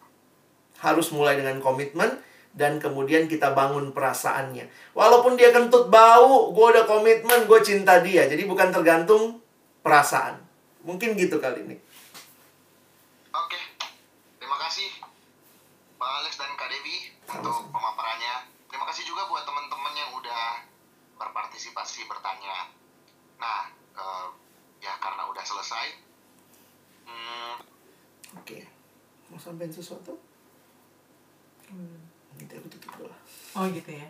Harus mulai dengan komitmen dan kemudian kita bangun perasaannya. Walaupun dia kentut bau, gue udah komitmen, gue cinta dia. Jadi bukan tergantung perasaan. Mungkin gitu kali ini. Oke, terima kasih Pak Alex dan Kak Devi untuk pemaparannya. Terima kasih juga buat teman-teman yang udah berpartisipasi bertanya. Nah, uh, ya karena udah selesai. Hmm, Oke, okay. mau sampein sesuatu? Hmm. Nanti aku tutup dulu. Oh gitu ya.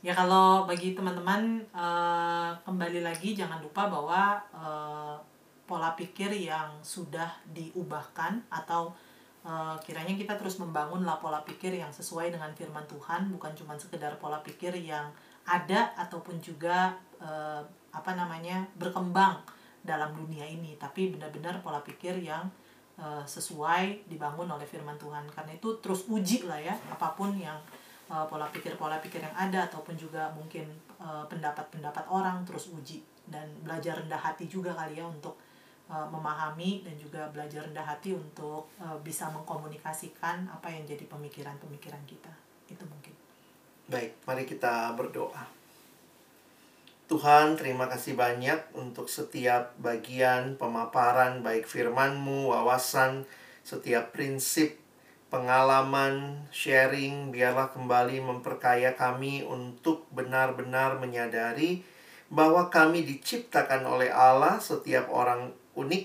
Ya kalau bagi teman-teman uh, kembali lagi jangan lupa bahwa uh, pola pikir yang sudah diubahkan atau uh, kiranya kita terus membangun pola pikir yang sesuai dengan firman Tuhan bukan cuma sekedar pola pikir yang ada ataupun juga uh, apa namanya berkembang dalam dunia ini tapi benar-benar pola pikir yang uh, sesuai dibangun oleh firman Tuhan. Karena itu terus uji lah ya apa pun yang pola pikir pola pikir yang ada ataupun juga mungkin pendapat-pendapat orang terus uji. Dan belajar rendah hati juga kali ya untuk uh, memahami dan juga belajar rendah hati untuk uh, bisa mengkomunikasikan apa yang jadi pemikiran-pemikiran kita. Itu mungkin. Baik mari kita berdoa. Tuhan, terima kasih banyak untuk setiap bagian pemaparan baik firman-Mu, wawasan, setiap prinsip, pengalaman, sharing, biarlah kembali memperkaya kami untuk benar-benar menyadari bahwa kami diciptakan oleh Allah, setiap orang unik,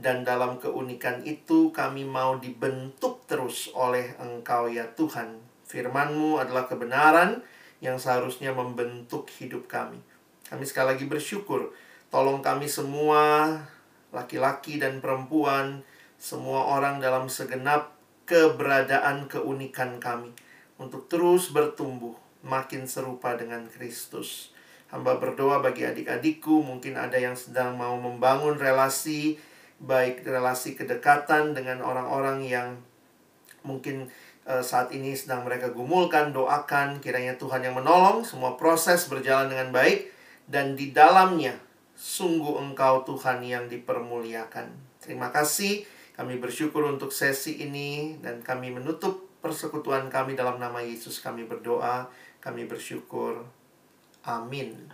dan dalam keunikan itu kami mau dibentuk terus oleh Engkau ya Tuhan. Firman-Mu adalah kebenaran yang seharusnya membentuk hidup kami. Kami sekali lagi bersyukur. Tolong kami semua, laki-laki dan perempuan, semua orang dalam segenap keberadaan keunikan kami, untuk terus bertumbuh, makin serupa dengan Kristus. Hamba berdoa bagi adik-adikku, mungkin ada yang sedang mau membangun relasi, baik relasi kedekatan dengan orang-orang yang mungkin uh, saat ini sedang mereka gumulkan, doakan kiranya Tuhan yang menolong, semua proses berjalan dengan baik dan di dalamnya sungguh Engkau Tuhan yang dipermuliakan. Terima kasih. Kami bersyukur untuk sesi ini dan kami menutup persekutuan kami dalam nama Yesus kami berdoa. Kami bersyukur. Amin.